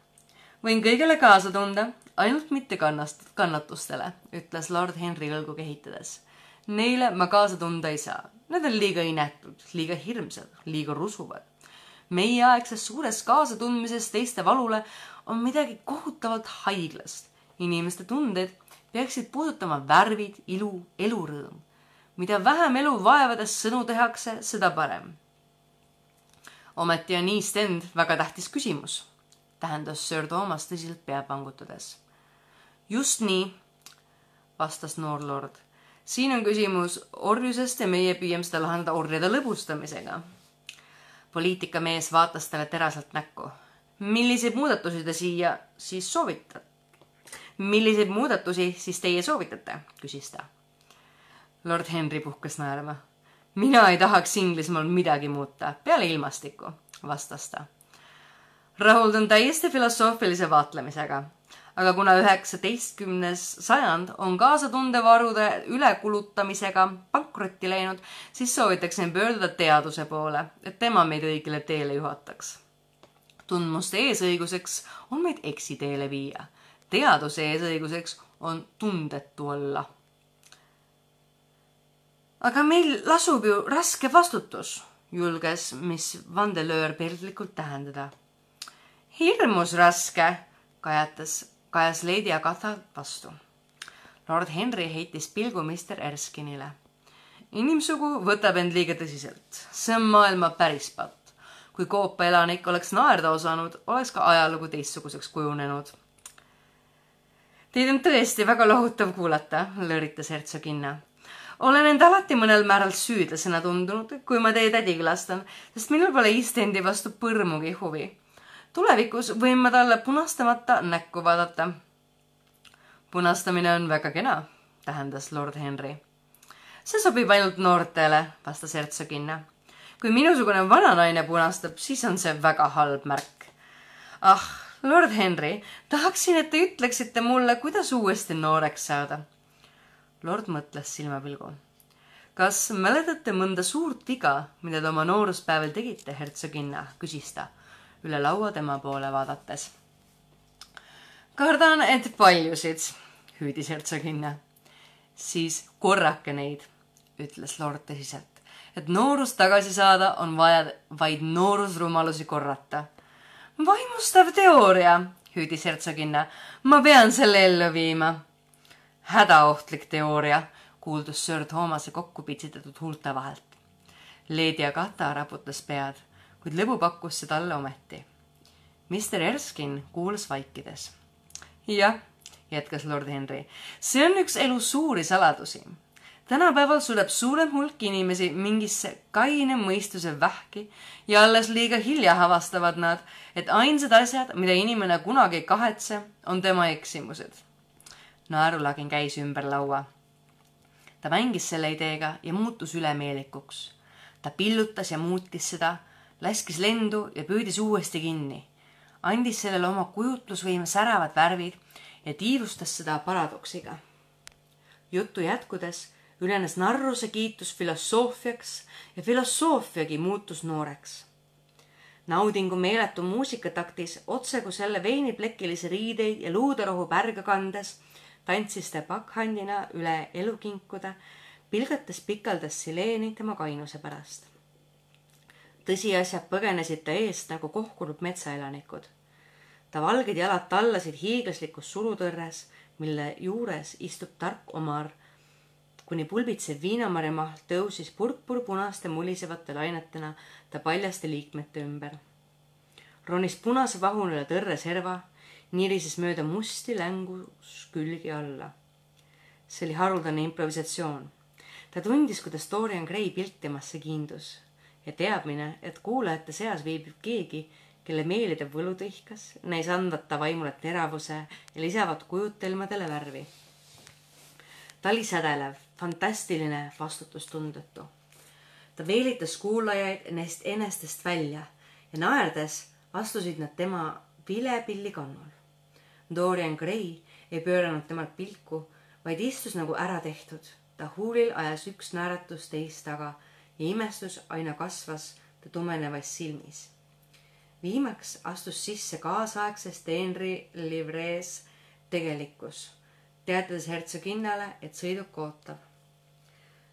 Speaker 1: võin kõigele kaasa tunda, ainult mitte kannast-, kannatustele, ütles lord Henry õlgu kehitades. Neile ma kaasa tunda ei saa Nad on liiga inetud, liiga hirmsad, liiga rusuvad. meieaegses suures kaasatundmises teiste valule on midagi kohutavalt haiglast. Inimeste tunded peaksid puudutama värvid, ilu, elurõõm. mida vähem elu vaevades sõnu tehakse, seda parem. ometi on East End väga tähtis küsimus, tähendas Sir Thomas tõsiselt pea pangutades. just nii, vastas noor lord siin on küsimus orjusest ja meie püüame seda lahendada orjade lõbustamisega. poliitikamees vaatas talle teraselt näkku. milliseid muudatusi te siia siis soovitate? Milliseid muudatusi siis teie soovitate? küsis ta. lord Henry puhkas naerma. mina ei tahaks Inglismaal midagi muuta, peale ilmastiku, vastas ta. rahuldun täiesti filosoofilise vaatlemisega aga kuna üheksateistkümnes sajand on kaasatundevarude ülekulutamisega pankrotti läinud, siis soovitaksin pöörduda teaduse poole, et tema meid õigele teele juhataks. tundmuste eesõiguseks on meid eksiteele viia. Teaduse eesõiguseks on tundetu olla. aga meil lasub ju raske vastutus, julges miss Vandelöör perdlikult tähendada. hirmus raske, kajatas kajas Lady Agatha vastu. Lord Henry heitis pilgu Mr Erskine'ile. inimsugu võtab end liiga tõsiselt, see on maailma päris patt. kui Koopa elanik oleks naerda osanud, oleks ka ajalugu teistsuguseks kujunenud. Teid on tõesti väga lohutav kuulata, lõõritas hertsoginna. olen end alati mõnel määral süüdlasena tundunud, kui ma teie tädi külastan, sest minul pole Eastendi vastu põrmugi huvi. tulevikus võin ma talle punastamata näkku vaadata. punastamine on väga kena, tähendas lord Henry. see sobib ainult noortele, vastas hertsoginna kui minusugune vananaine punastab, siis on see väga halb märk. ah, lord Henry, tahaksin, et te ütleksite mulle, kuidas uuesti nooreks saada. lord mõtles silmapilgu. kas mäletate mõnda suurt viga, mida te oma nooruspäeval tegite, hertsoginna, küsis ta üle laua tema poole vaadates. kardan, et paljusid, hüüdis hertsoginna. siis korrake neid, ütles lord tõsiselt et noorust tagasi saada, on vaja vaid noorusrumalusi korrata. Vaimustav teooria, hüüdis hertsoginna. ma pean selle ellu viima. hädaohtlik teooria, kuuldus Sir Thoomase kokku pitsitatud huulte vahelt. Lady Agatha raputas pead, kuid lõbu pakkus see talle ometi. Mr Erskine kuulas vaikides. jah, jätkas lord Henry, see on üks elu suuri saladusi tänapäeval sureb suurem hulk inimesi mingisse kaine mõistuse vähki ja alles liiga hilja avastavad nad, et ainsad asjad, mida inimene kunagi ei kahetse, on tema eksimused. naerulagin käis ümber laua. ta mängis selle ideega ja muutus ülemeelikuks. ta pillutas ja muutis seda, laskis lendu ja püüdis uuesti kinni. andis sellele oma kujutlusvõime säravad värvid ja tiivustas seda paradoksiga. juttu jätkudes ülenes narruse kiitus filosoofiaks ja filosoofiagi muutus nooreks. naudingu meeletu muusikataktis, otse kui selle veiniplekilisi riideid ja luuderohu pärga kandes, tantsis ta pakkhandina üle elukinkude, pilgates pikaldas sileeni tema kainuse pärast. tõsiasjad põgenesid ta eest nagu kohkunud metsaelanikud. ta valged jalad tallasid hiiglaslikus surutõrres, mille juures istub tark omar kuni pulbitsev viinamarjamahl tõusis purpurpunaste mulisevate lainetena ta paljaste liikmete ümber. ronis punase vahunile tõrre serva, nirises mööda musti längus külgi alla. see oli haruldane improvisatsioon. ta tundis, kuidas Dorian Gray pilt temasse kiindus ja teadmine, et kuulajate seas viibib keegi, kelle meelide võlu tõhkas, näis andvat ta vaimule teravuse ja lisavat kujutelmadele värvi. Ta oli sädelev fantastiline, vastutustundetu. ta veelitas kuulajaid neist enestest välja ja naerdes astusid nad tema vilepilli kannul. Dorian Gray ei pööranud temalt pilku, vaid istus nagu ära tehtud. ta huulil ajas üks naeratus teist taga ja imestus aina kasvas ta tumenevas silmis. viimaks astus sisse kaasaegses teenri livrees tegelikkus, teatades hertsoginnale, et sõiduk ootab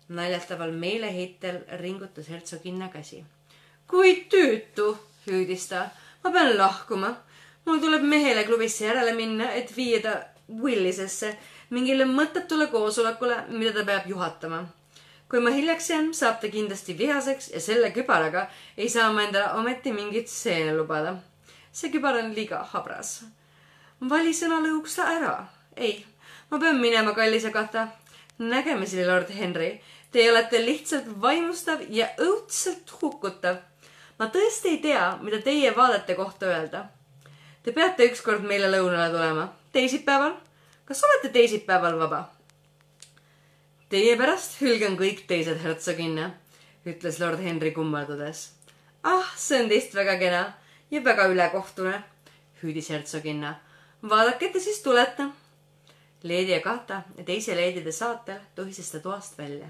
Speaker 1: naljataval meeleheitel ringutas hertsoginna käsi. kui tüütu, hüüdis ta. ma pean lahkuma. mul tuleb mehele klubisse järele minna, et viia ta Willisesse mingile mõttetule koosolekule, mida ta peab juhatama. kui ma hiljaks jään, saab ta kindlasti vihaseks ja selle kübaraga ei saa ma endale ometi mingit seene lubada. see kübar on liiga habras. vali sõnalõhuks ta ära. ei, ma pean minema, kallis Agatha. nägemiseni, lord Henry Te olete lihtsalt vaimustav ja õudselt hukutav. ma tõesti ei tea, mida teie vaadete kohta öelda. Te peate ükskord meile lõunale tulema. teisipäeval? kas olete teisipäeval vaba? Teie pärast hülgan kõik teised hertsoginna, ütles lord Henry kummardades. ah, see on teist väga kena ja väga ülekohtune, hüüdis hertsoginna. vaadake, te siis tulete. Leedi Agatha ja teise leedide saatel tuhises ta toast välja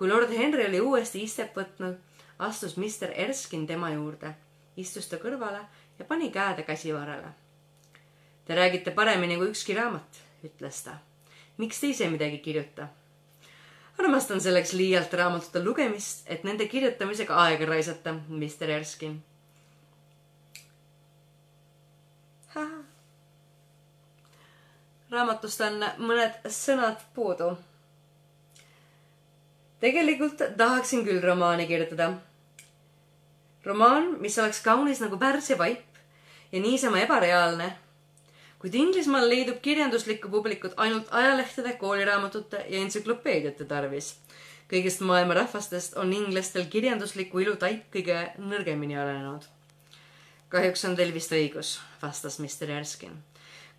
Speaker 1: kui lord Henry oli uuesti istet võtnud, astus Mr Erskine tema juurde, istus ta kõrvale ja pani käe käsivarrele. Te räägite paremini kui ükski raamat, ütles ta. miks te ise midagi kirjuta? armastan selleks liialt raamatute lugemist, et nende kirjutamisega aega raisata, Mr Erskine. Raamatust on mõned sõnad puudu tegelikult tahaksin küll romaani kirjutada. romaan, mis oleks kaunis nagu Pärsia vaip ja niisama ebareaalne. kuid Inglismaal leidub kirjanduslikku publikut ainult ajalehtede, kooliraamatute ja entsüklopeediate tarvis. kõigist maailma rahvastest on inglastel kirjandusliku ilu taip kõige nõrgemini arenenud. kahjuks on teil vist õigus, vastas Mr Erskin.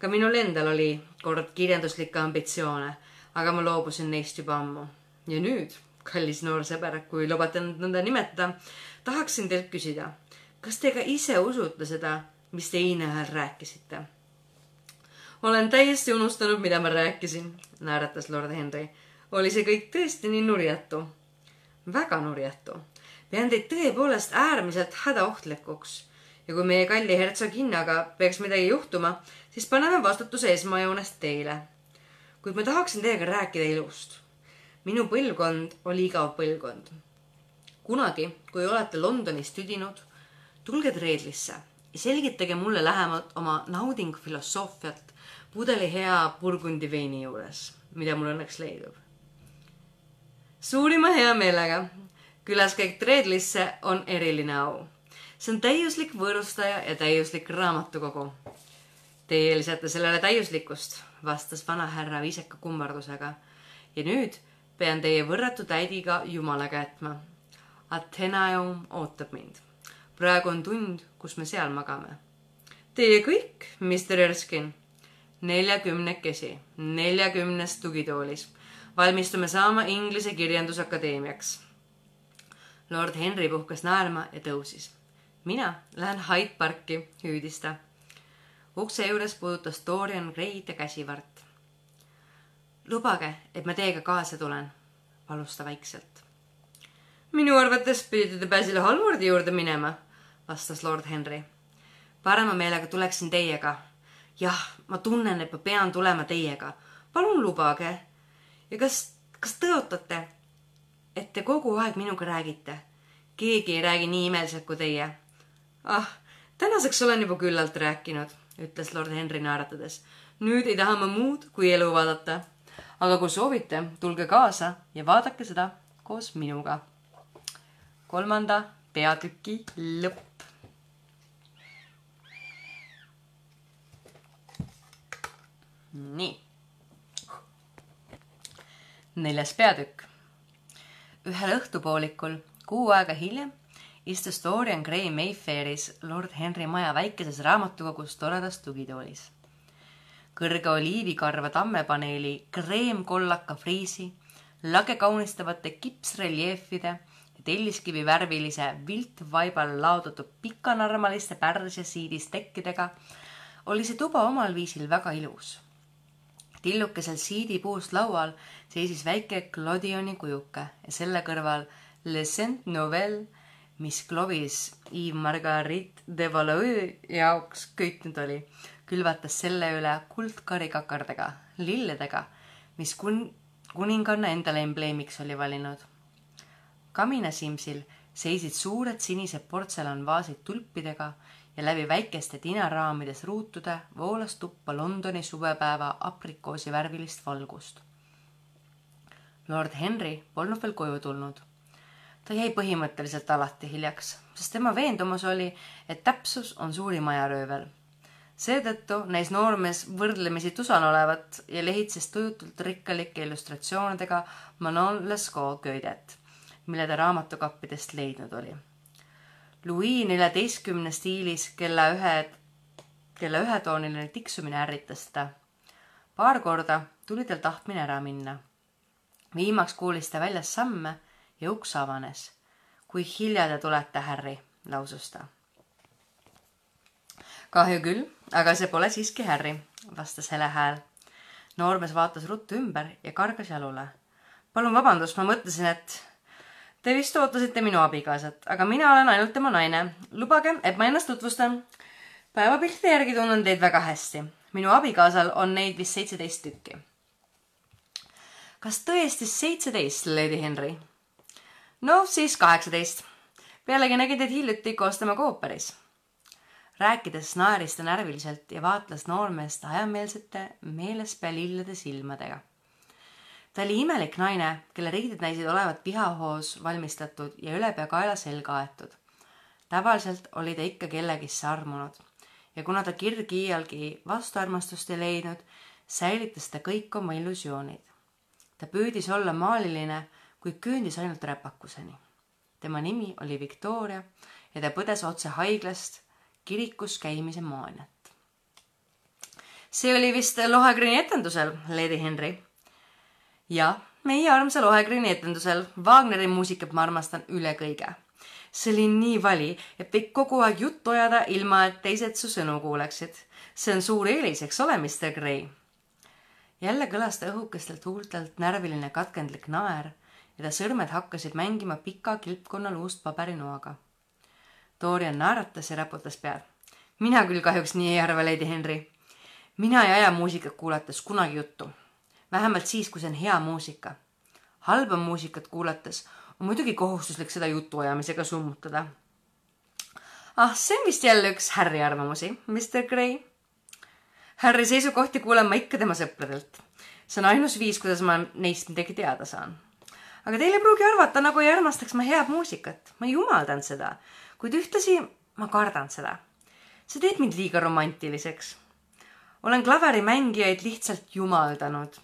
Speaker 1: Ka minul endal oli kord kirjanduslikke ambitsioone, aga ma loobusin neist juba ammu. ja nüüd, kallis noor sõber, kui lubate nõnda nimetada, tahaksin teilt küsida, kas te ka ise usute seda, mis te Iine ajal rääkisite? olen täiesti unustanud, mida ma rääkisin, naeratas lord Henry. oli see kõik tõesti nii nurjatu? väga nurjatu. pean teid tõepoolest äärmiselt hädaohtlikuks ja kui meie kalli hertsoginnaga peaks midagi juhtuma, siis paneme vastutuse esmajoones teile. kuid ma tahaksin teiega rääkida ilust. minu põlvkond oli igav põlvkond kunagi, kui olete Londonis tüdinud, tulge Treedlisse ja selgitage mulle lähemalt oma naudingfilosoofiat pudeli hea burgundi veini juures, mida mul õnneks leidub. suurima heameelega. külaskäik Treedlisse on eriline au. See on täiuslik võõrustaja ja täiuslik raamatukogu. Teie lisate sellele täiuslikkust, vastas vanahärra viisaka kummardusega. ja nüüd pean teie võrratu täidiga jumalaga jätma Athenaeum ootab mind. praegu on tund, kus me seal magame. Teie kõik, Mr Erskine, neljakümnekesi, neljakümnes tugitoolis, valmistume saama Inglise Kirjandusakadeemiaks. lord Henry puhkas naerma ja tõusis. Mina lähen Hyde Parki, hüüdis ta. ukse juures puudutas Dorian Gray'd ja käsivart. lubage, et ma teiega kaasa tulen, palus ta vaikselt minu arvates pidite te Basil Hallwardi juurde minema, vastas lord Henry. parema meelega tuleksin teiega. jah, ma tunnen, et ma pean tulema teiega. palun lubage. ja kas, kas tõotate, et te kogu aeg minuga räägite? keegi ei räägi nii imeliselt kui teie. Ah, tänaseks olen juba küllalt rääkinud, ütles lord Henry naeratades. nüüd ei taha ma muud kui elu vaadata. aga kui soovite, tulge kaasa ja vaadake seda koos minuga kolmanda peatüki lõpp. nii. neljas peatükk. ühel õhtupoolikul kuu aega hiljem istus Dorian Gray Mayfairis lord Henry maja väikeses raamatukogus toredas tugitoolis. kõrge oliivikarva tammepaneeli kreemkollaka friisi, lage kaunistavate kipsreljeefide telliskivi värvilise viltvaibal laodatud pikanarmaliste pärsia siidist tekkidega oli see tuba omal viisil väga ilus. tillukesel siidipuust laual seisis väike Clodioni kujuke ja selle kõrval Le Saint Nouvelle, mis Clovis Yves Marguerite de Valois jaoks köitnud oli, külvatas selle üle kuldkarikakardega, lilledega, mis kun-, kuninganna endale embleemiks oli valinud kaminasimsil seisid suured sinised portselanvaasid tulpidega ja läbi väikeste tinaraamides ruutude voolas tuppa Londoni suvepäeva aprikoosi värvilist valgust. Lord Henry polnud veel koju tulnud. Ta jäi põhimõtteliselt alati hiljaks, sest tema veendumus oli, et täpsus on suurim ajaröövel. seetõttu näis noormees võrdlemisi tusan olevat ja lehitses tujutult rikkalike illustratsioonidega Manon Lescaut köidet mille ta raamatukappidest leidnud oli. Louis neljateistkümne stiilis kella ühe, kella ühetooniline tiksumine ärritas teda. paar korda tuli tal tahtmine ära minna. viimaks kuulis ta väljas samme ja uks avanes. kui hilja te tulete, Harry, lausus ta. kahju küll, aga see pole siiski Harry, vastas hele hääl. noormees vaatas ruttu ümber ja kargas jalule. palun vabandust, ma mõtlesin, et Te vist ootasite minu abikaasat, aga mina olen ainult tema naine. lubage, et ma ennast tutvustan. päevapiltide järgi tunnen teid väga hästi. minu abikaasal on neid vist seitseteist tükki. kas tõesti seitseteist, Lady Henry? No siis kaheksateist. pealegi nägin teid hiljuti koos temaga ooperis. rääkides naeris ta närviliselt ja vaatles noormeest hajameelsete meelespea lillede silmadega ta oli imelik naine, kelle riided näisid olevat pihahoos valmistatud ja ülepea kaela selga aetud. tavaliselt oli ta ikka kellegisse armunud ja kuna ta kirgi iialgi vastuarmastust ei leidnud, säilitas ta kõik oma illusioonid. ta püüdis olla maaliline, kuid küündis ainult räpakuseni. tema nimi oli Victoria ja ta põdes otse haiglast kirikus käimise maaniat. see oli vist Lohegrini etendusel, Lady Henry. jah, meie armsa Lohegrini etendusel Wagneri muusikat ma armastan üle kõige see oli nii vali, et võid kogu aeg juttu ajada, ilma et teised su sõnu kuuleksid. see on suur eelis, eks ole, Mr Gray? jälle kõlas ta õhukestelt huultelt närviline katkendlik naer ja ta sõrmed hakkasid mängima pika kilpkonna luust paberinoaga. Dorian naeratas ja raputas pead. mina küll kahjuks nii ei arva, Lady Henry. mina ei aja muusikat kuulates kunagi juttu. vähemalt siis, kui see on hea muusika. halba muusikat kuulates on muidugi kohustuslik seda jutuajamisega summutada. ah, see on vist jälle üks Harry arvamusi, Mr Gray. Harry seisukohti kuulen ma ikka tema sõpradelt. see on ainus viis, kuidas ma neist midagi teada saan. Aga teil ei pruugi arvata, nagu ei armastaks ma head muusikat. ma jumaldan seda, kuid ühtlasi ma kardan seda. see teeb mind liiga romantiliseks. olen klaverimängijaid lihtsalt jumaldanud.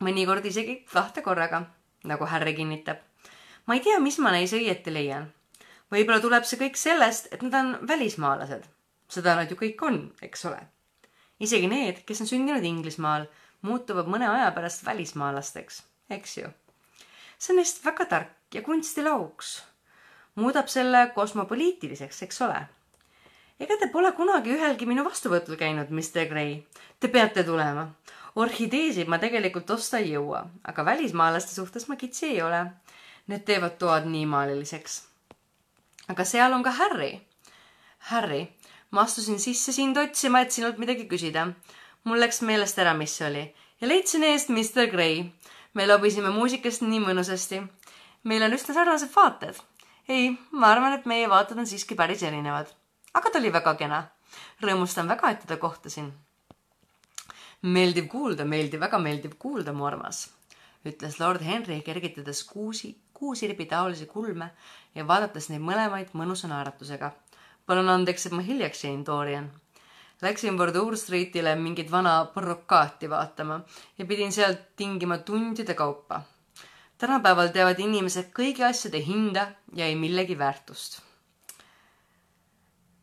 Speaker 1: mõnikord isegi kahte korraga, nagu Harry kinnitab ma ei tea, mis ma neis õieti leian. võib-olla tuleb see kõik sellest, et nad on välismaalased. seda nad ju kõik on, eks ole. isegi need, kes on sündinud Inglismaal, muutuvad mõne aja pärast välismaalasteks, eks ju. See on neist väga tark ja kunstilauks. muudab selle kosmopoliitiliseks, eks ole ega te pole kunagi ühelgi minu vastuvõtul käinud, Mr Gray? Te peate tulema. orhideesid ma tegelikult osta ei jõua, aga välismaalaste suhtes ma kitsi ei ole. Need teevad toad nii maaliliseks. aga seal on ka Harry. Harry, ma astusin sisse sind otsima, et sinult midagi küsida. mul läks meelest ära, mis see oli ja leidsin eest Mr Gray. Me lobisime muusikast nii mõnusasti. meil on üsna sarnased vaated. ei, ma arvan, et meie vaated on siiski päris erinevad. aga ta oli väga kena. rõõmustan väga, et teda kohtasin. meeldiv kuulda, meeldiv, väga meeldiv kuulda, mu armas, ütles lord Henry kergitades kuusi kuusirbi taolisi kulme ja vaadates neid mõlemaid mõnusa naeratusega. palun andeks, et ma hiljaks jäin, Dorian. Läksin Bordeaux Streetile mingit vana barrokaati vaatama ja pidin sealt tingima tundide kaupa. tänapäeval teavad inimesed kõigi asjade hinda ja ei millegi väärtust.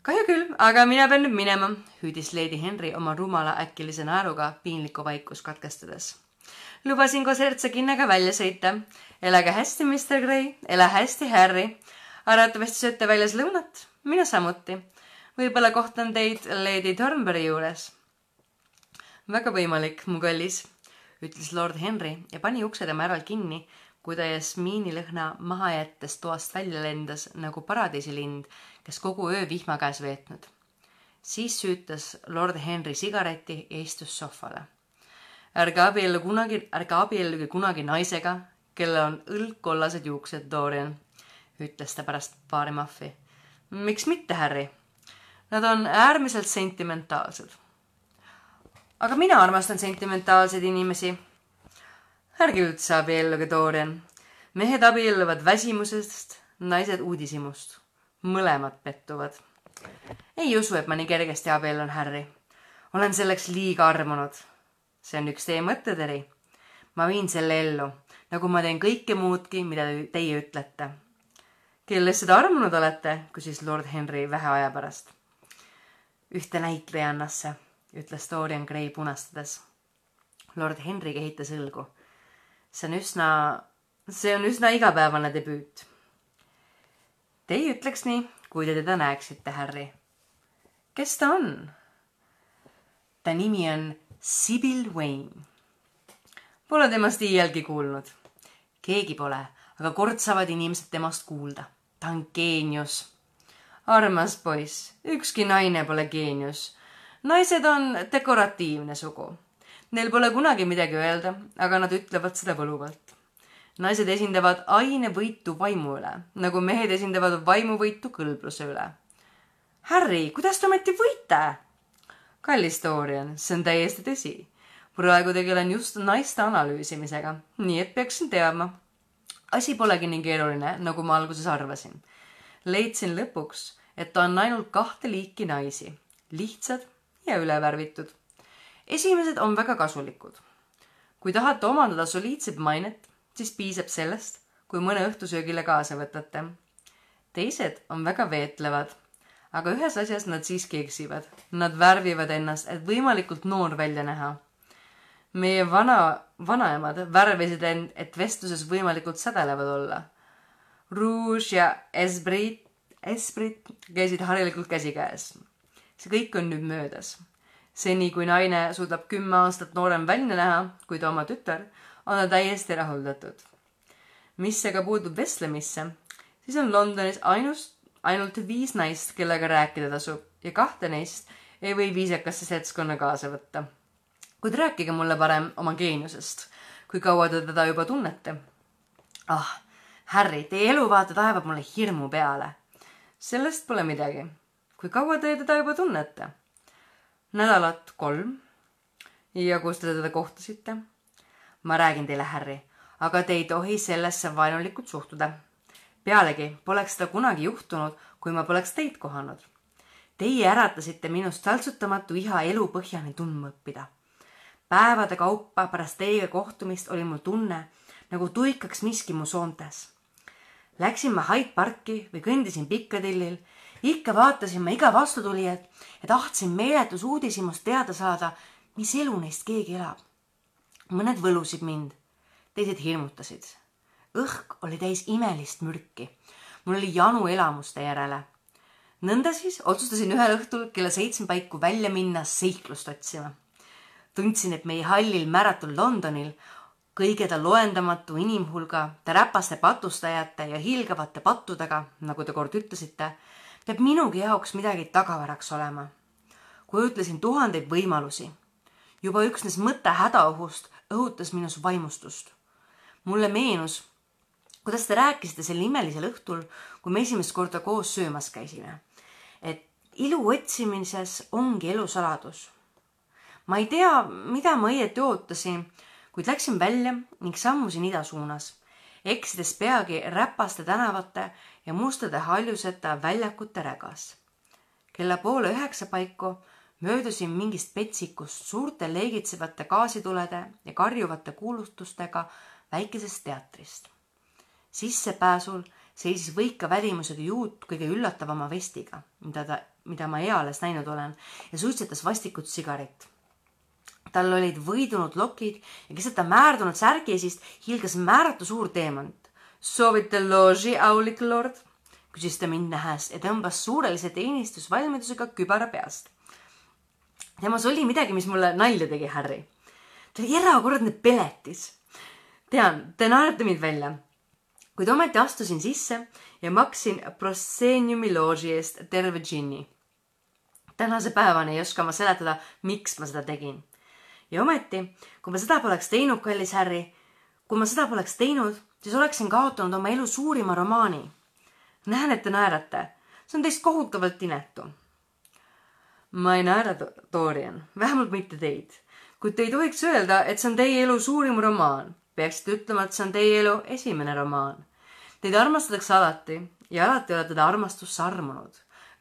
Speaker 1: kahju küll, aga mina pean nüüd minema, hüüdis Lady Henry oma rumala äkilise naeruga piinlikku vaikust katkestades lubasin koos hertsoginnaga välja sõita. elage hästi, Mr Gray, ela hästi, Harry. arvatavasti sööte väljas lõunat, mina samuti. Võib-olla kohtan teid Lady Thornbury juures. väga võimalik, mu kallis, ütles lord Henry ja pani ukse tema järel kinni, kui ta jasmiinilõhna maha jättes toast välja lendas nagu paradiisilind, kes kogu öö vihma käes veetnud. siis süütas lord Henry sigareti ja istus sohvale ärge abiellu kunagi, ärge abielluge kunagi naisega, kellel on õlgkollased juuksed, Dorian, ütles ta pärast paari mahvi. miks mitte, Harry? Nad on äärmiselt sentimentaalsed. aga mina armastan sentimentaalseid inimesi. ärge üldse abielluge, Dorian. mehed abielluvad väsimusest, naised uudishimust. mõlemad pettuvad. ei usu, et ma nii kergesti abiellun, Harry. olen selleks liiga armunud see on üks teie mõtteteri. ma viin selle ellu, nagu ma teen kõike muudki, mida teie ütlete. kelle seda armunud olete, küsis lord Henry vähe aja pärast. Ühte näitlejannasse, ütles Dorian Gray punastades. lord Henry kehitas õlgu. see on üsna, see on üsna igapäevane debüüt. Teie ütleks nii, kui te teda näeksite, Harry. kes ta on? ta nimi on Sibyl Wayne. Pole temast iialgi kuulnud. keegi pole, aga kord saavad inimesed temast kuulda. ta on geenius. Armas poiss, ükski naine pole geenius. naised on dekoratiivne sugu. Neil pole kunagi midagi öelda, aga nad ütlevad seda võluvalt. naised esindavad ainevõitu vaimu üle, nagu mehed esindavad vaimuvõitu kõlbluse üle. Harry, kuidas te ometi võite? kallis Dorian, see on täiesti tõsi. praegu tegelen just naiste analüüsimisega, nii et peaksin teadma. asi polegi nii keeruline, nagu ma alguses arvasin. Leidsin lõpuks, et on ainult kahte liiki naisi, lihtsad ja ülevärvitud. esimesed on väga kasulikud. kui tahate omandada soliidset mainet, siis piisab sellest, kui mõne õhtusöögile kaasa võtate. teised on väga veetlevad, aga ühes asjas nad siiski eksivad. Nad värvivad ennast, et võimalikult noor välja näha meie vana, vanaemad värvisid end, et vestluses võimalikult sädelevad olla. Rouge ja Esprit, Esprit käisid harilikult käsikäes. see kõik on nüüd möödas. seni, kui naine suudab kümme aastat noorem välja näha kui ta oma tütar, on ta täiesti rahuldatud. mis aga puutub vestlemisse, siis on Londonis ainus, ainult viis naist, kellega rääkida tasub ja kahte neist ei või viisakasse seltskonna kaasa võtta kuid rääkige mulle parem oma geeniusest. kui kaua te teda juba tunnete? ah, Harry, teie eluvaate taevab mulle hirmu peale. sellest pole midagi. kui kaua te teda juba tunnete? nädalat kolm. ja kus te teda kohtasite? ma räägin teile, Harry, aga te ei tohi sellesse vaenulikult suhtuda. pealegi poleks seda kunagi juhtunud, kui ma poleks teid kohanud. Teie äratasite minust saltsutamatu iha elu põhjani tundma õppida päevade kaupa pärast teiega kohtumist oli mul tunne, nagu tuikaks miski mu soontes. Läksin ma Hyde Parki või kõndisin Piccadillil, ikka vaatasin ma iga vastutulijat ja tahtsin meeletus uudishimust teada saada, mis elu neist keegi elab. mõned võlusid mind, teised hirmutasid. õhk oli täis imelist mürki. mul oli janu elamuste järele. nõnda siis otsustasin ühel õhtul kella seitsme paiku välja minna seiklust otsima tundsin, et meie hallil määratul Londonil kõige ta loendamatu inimhulga, ta räpaste patustajate ja hiilgavate pattudega, nagu te kord ütlesite, peab minugi jaoks midagi tagavaraks olema. kujutlesin tuhandeid võimalusi. juba üksnes mõte hädaohust õhutas minus vaimustust. mulle meenus, kuidas te rääkisite sel imelisel õhtul, kui me esimest korda koos söömas käisime. et ilu otsimises ongi elu saladus ma ei tea, mida ma õieti ootasin, kuid läksin välja ning sammusin ida suunas, eksides peagi räpaste tänavate ja mustade haljuseta väljakute rägas. kella poole üheksa paiku möödusin mingist petsikust suurte leegitsevate gaasitulede ja karjuvate kuulutustega väikesest teatrist. sissepääsul seisis võika välimusega juut kõige üllatavama vestiga, mida ta, mida ma eales näinud olen ja suitsetas vastikut sigaret tal olid võidunud lokid ja keset ta määrdunud särgisist hiilgas määratu suur teemant. soovite looži, aulik lord? küsis ta mind nähes ja tõmbas suurelise teenistusvalmidusega kübara peast. temas oli midagi, mis mulle nalja tegi, Harry. ta oli erakordne peletis. tean, te naerate mind välja. kuid ometi astusin sisse ja maksin Prosceniumi looži eest terve džinni tänase päevani ei oska ma seletada, miks ma seda tegin ja ometi, kui ma seda poleks teinud, kallis Harry, kui ma seda poleks teinud, siis oleksin kaotanud oma elu suurima romaani. näen, et te naerate. see on teist kohutavalt inetu. ma ei naera, Dorian, vähemalt mitte teid. kuid te ei tohiks öelda, et see on teie elu suurim romaan. peaksite ütlema, et see on teie elu esimene romaan. Teid armastatakse alati ja alati olete te armastusse armunud.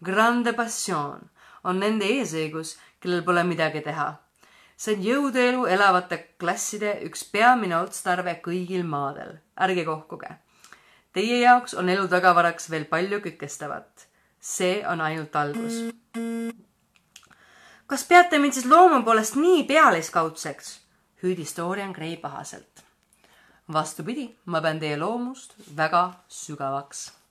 Speaker 1: Grande passion on nende eesõigus, kellel pole midagi teha see on jõudeelu elavate klasside üks peamine otstarve kõigil maadel. ärge kohkuge. Teie jaoks on elu tagavaraks veel palju kükestavat. see on ainult algus. kas peate mind siis looma poolest nii pealiskaudseks? hüüdis Dorian Gray pahaselt. vastupidi, ma pean teie loomust väga sügavaks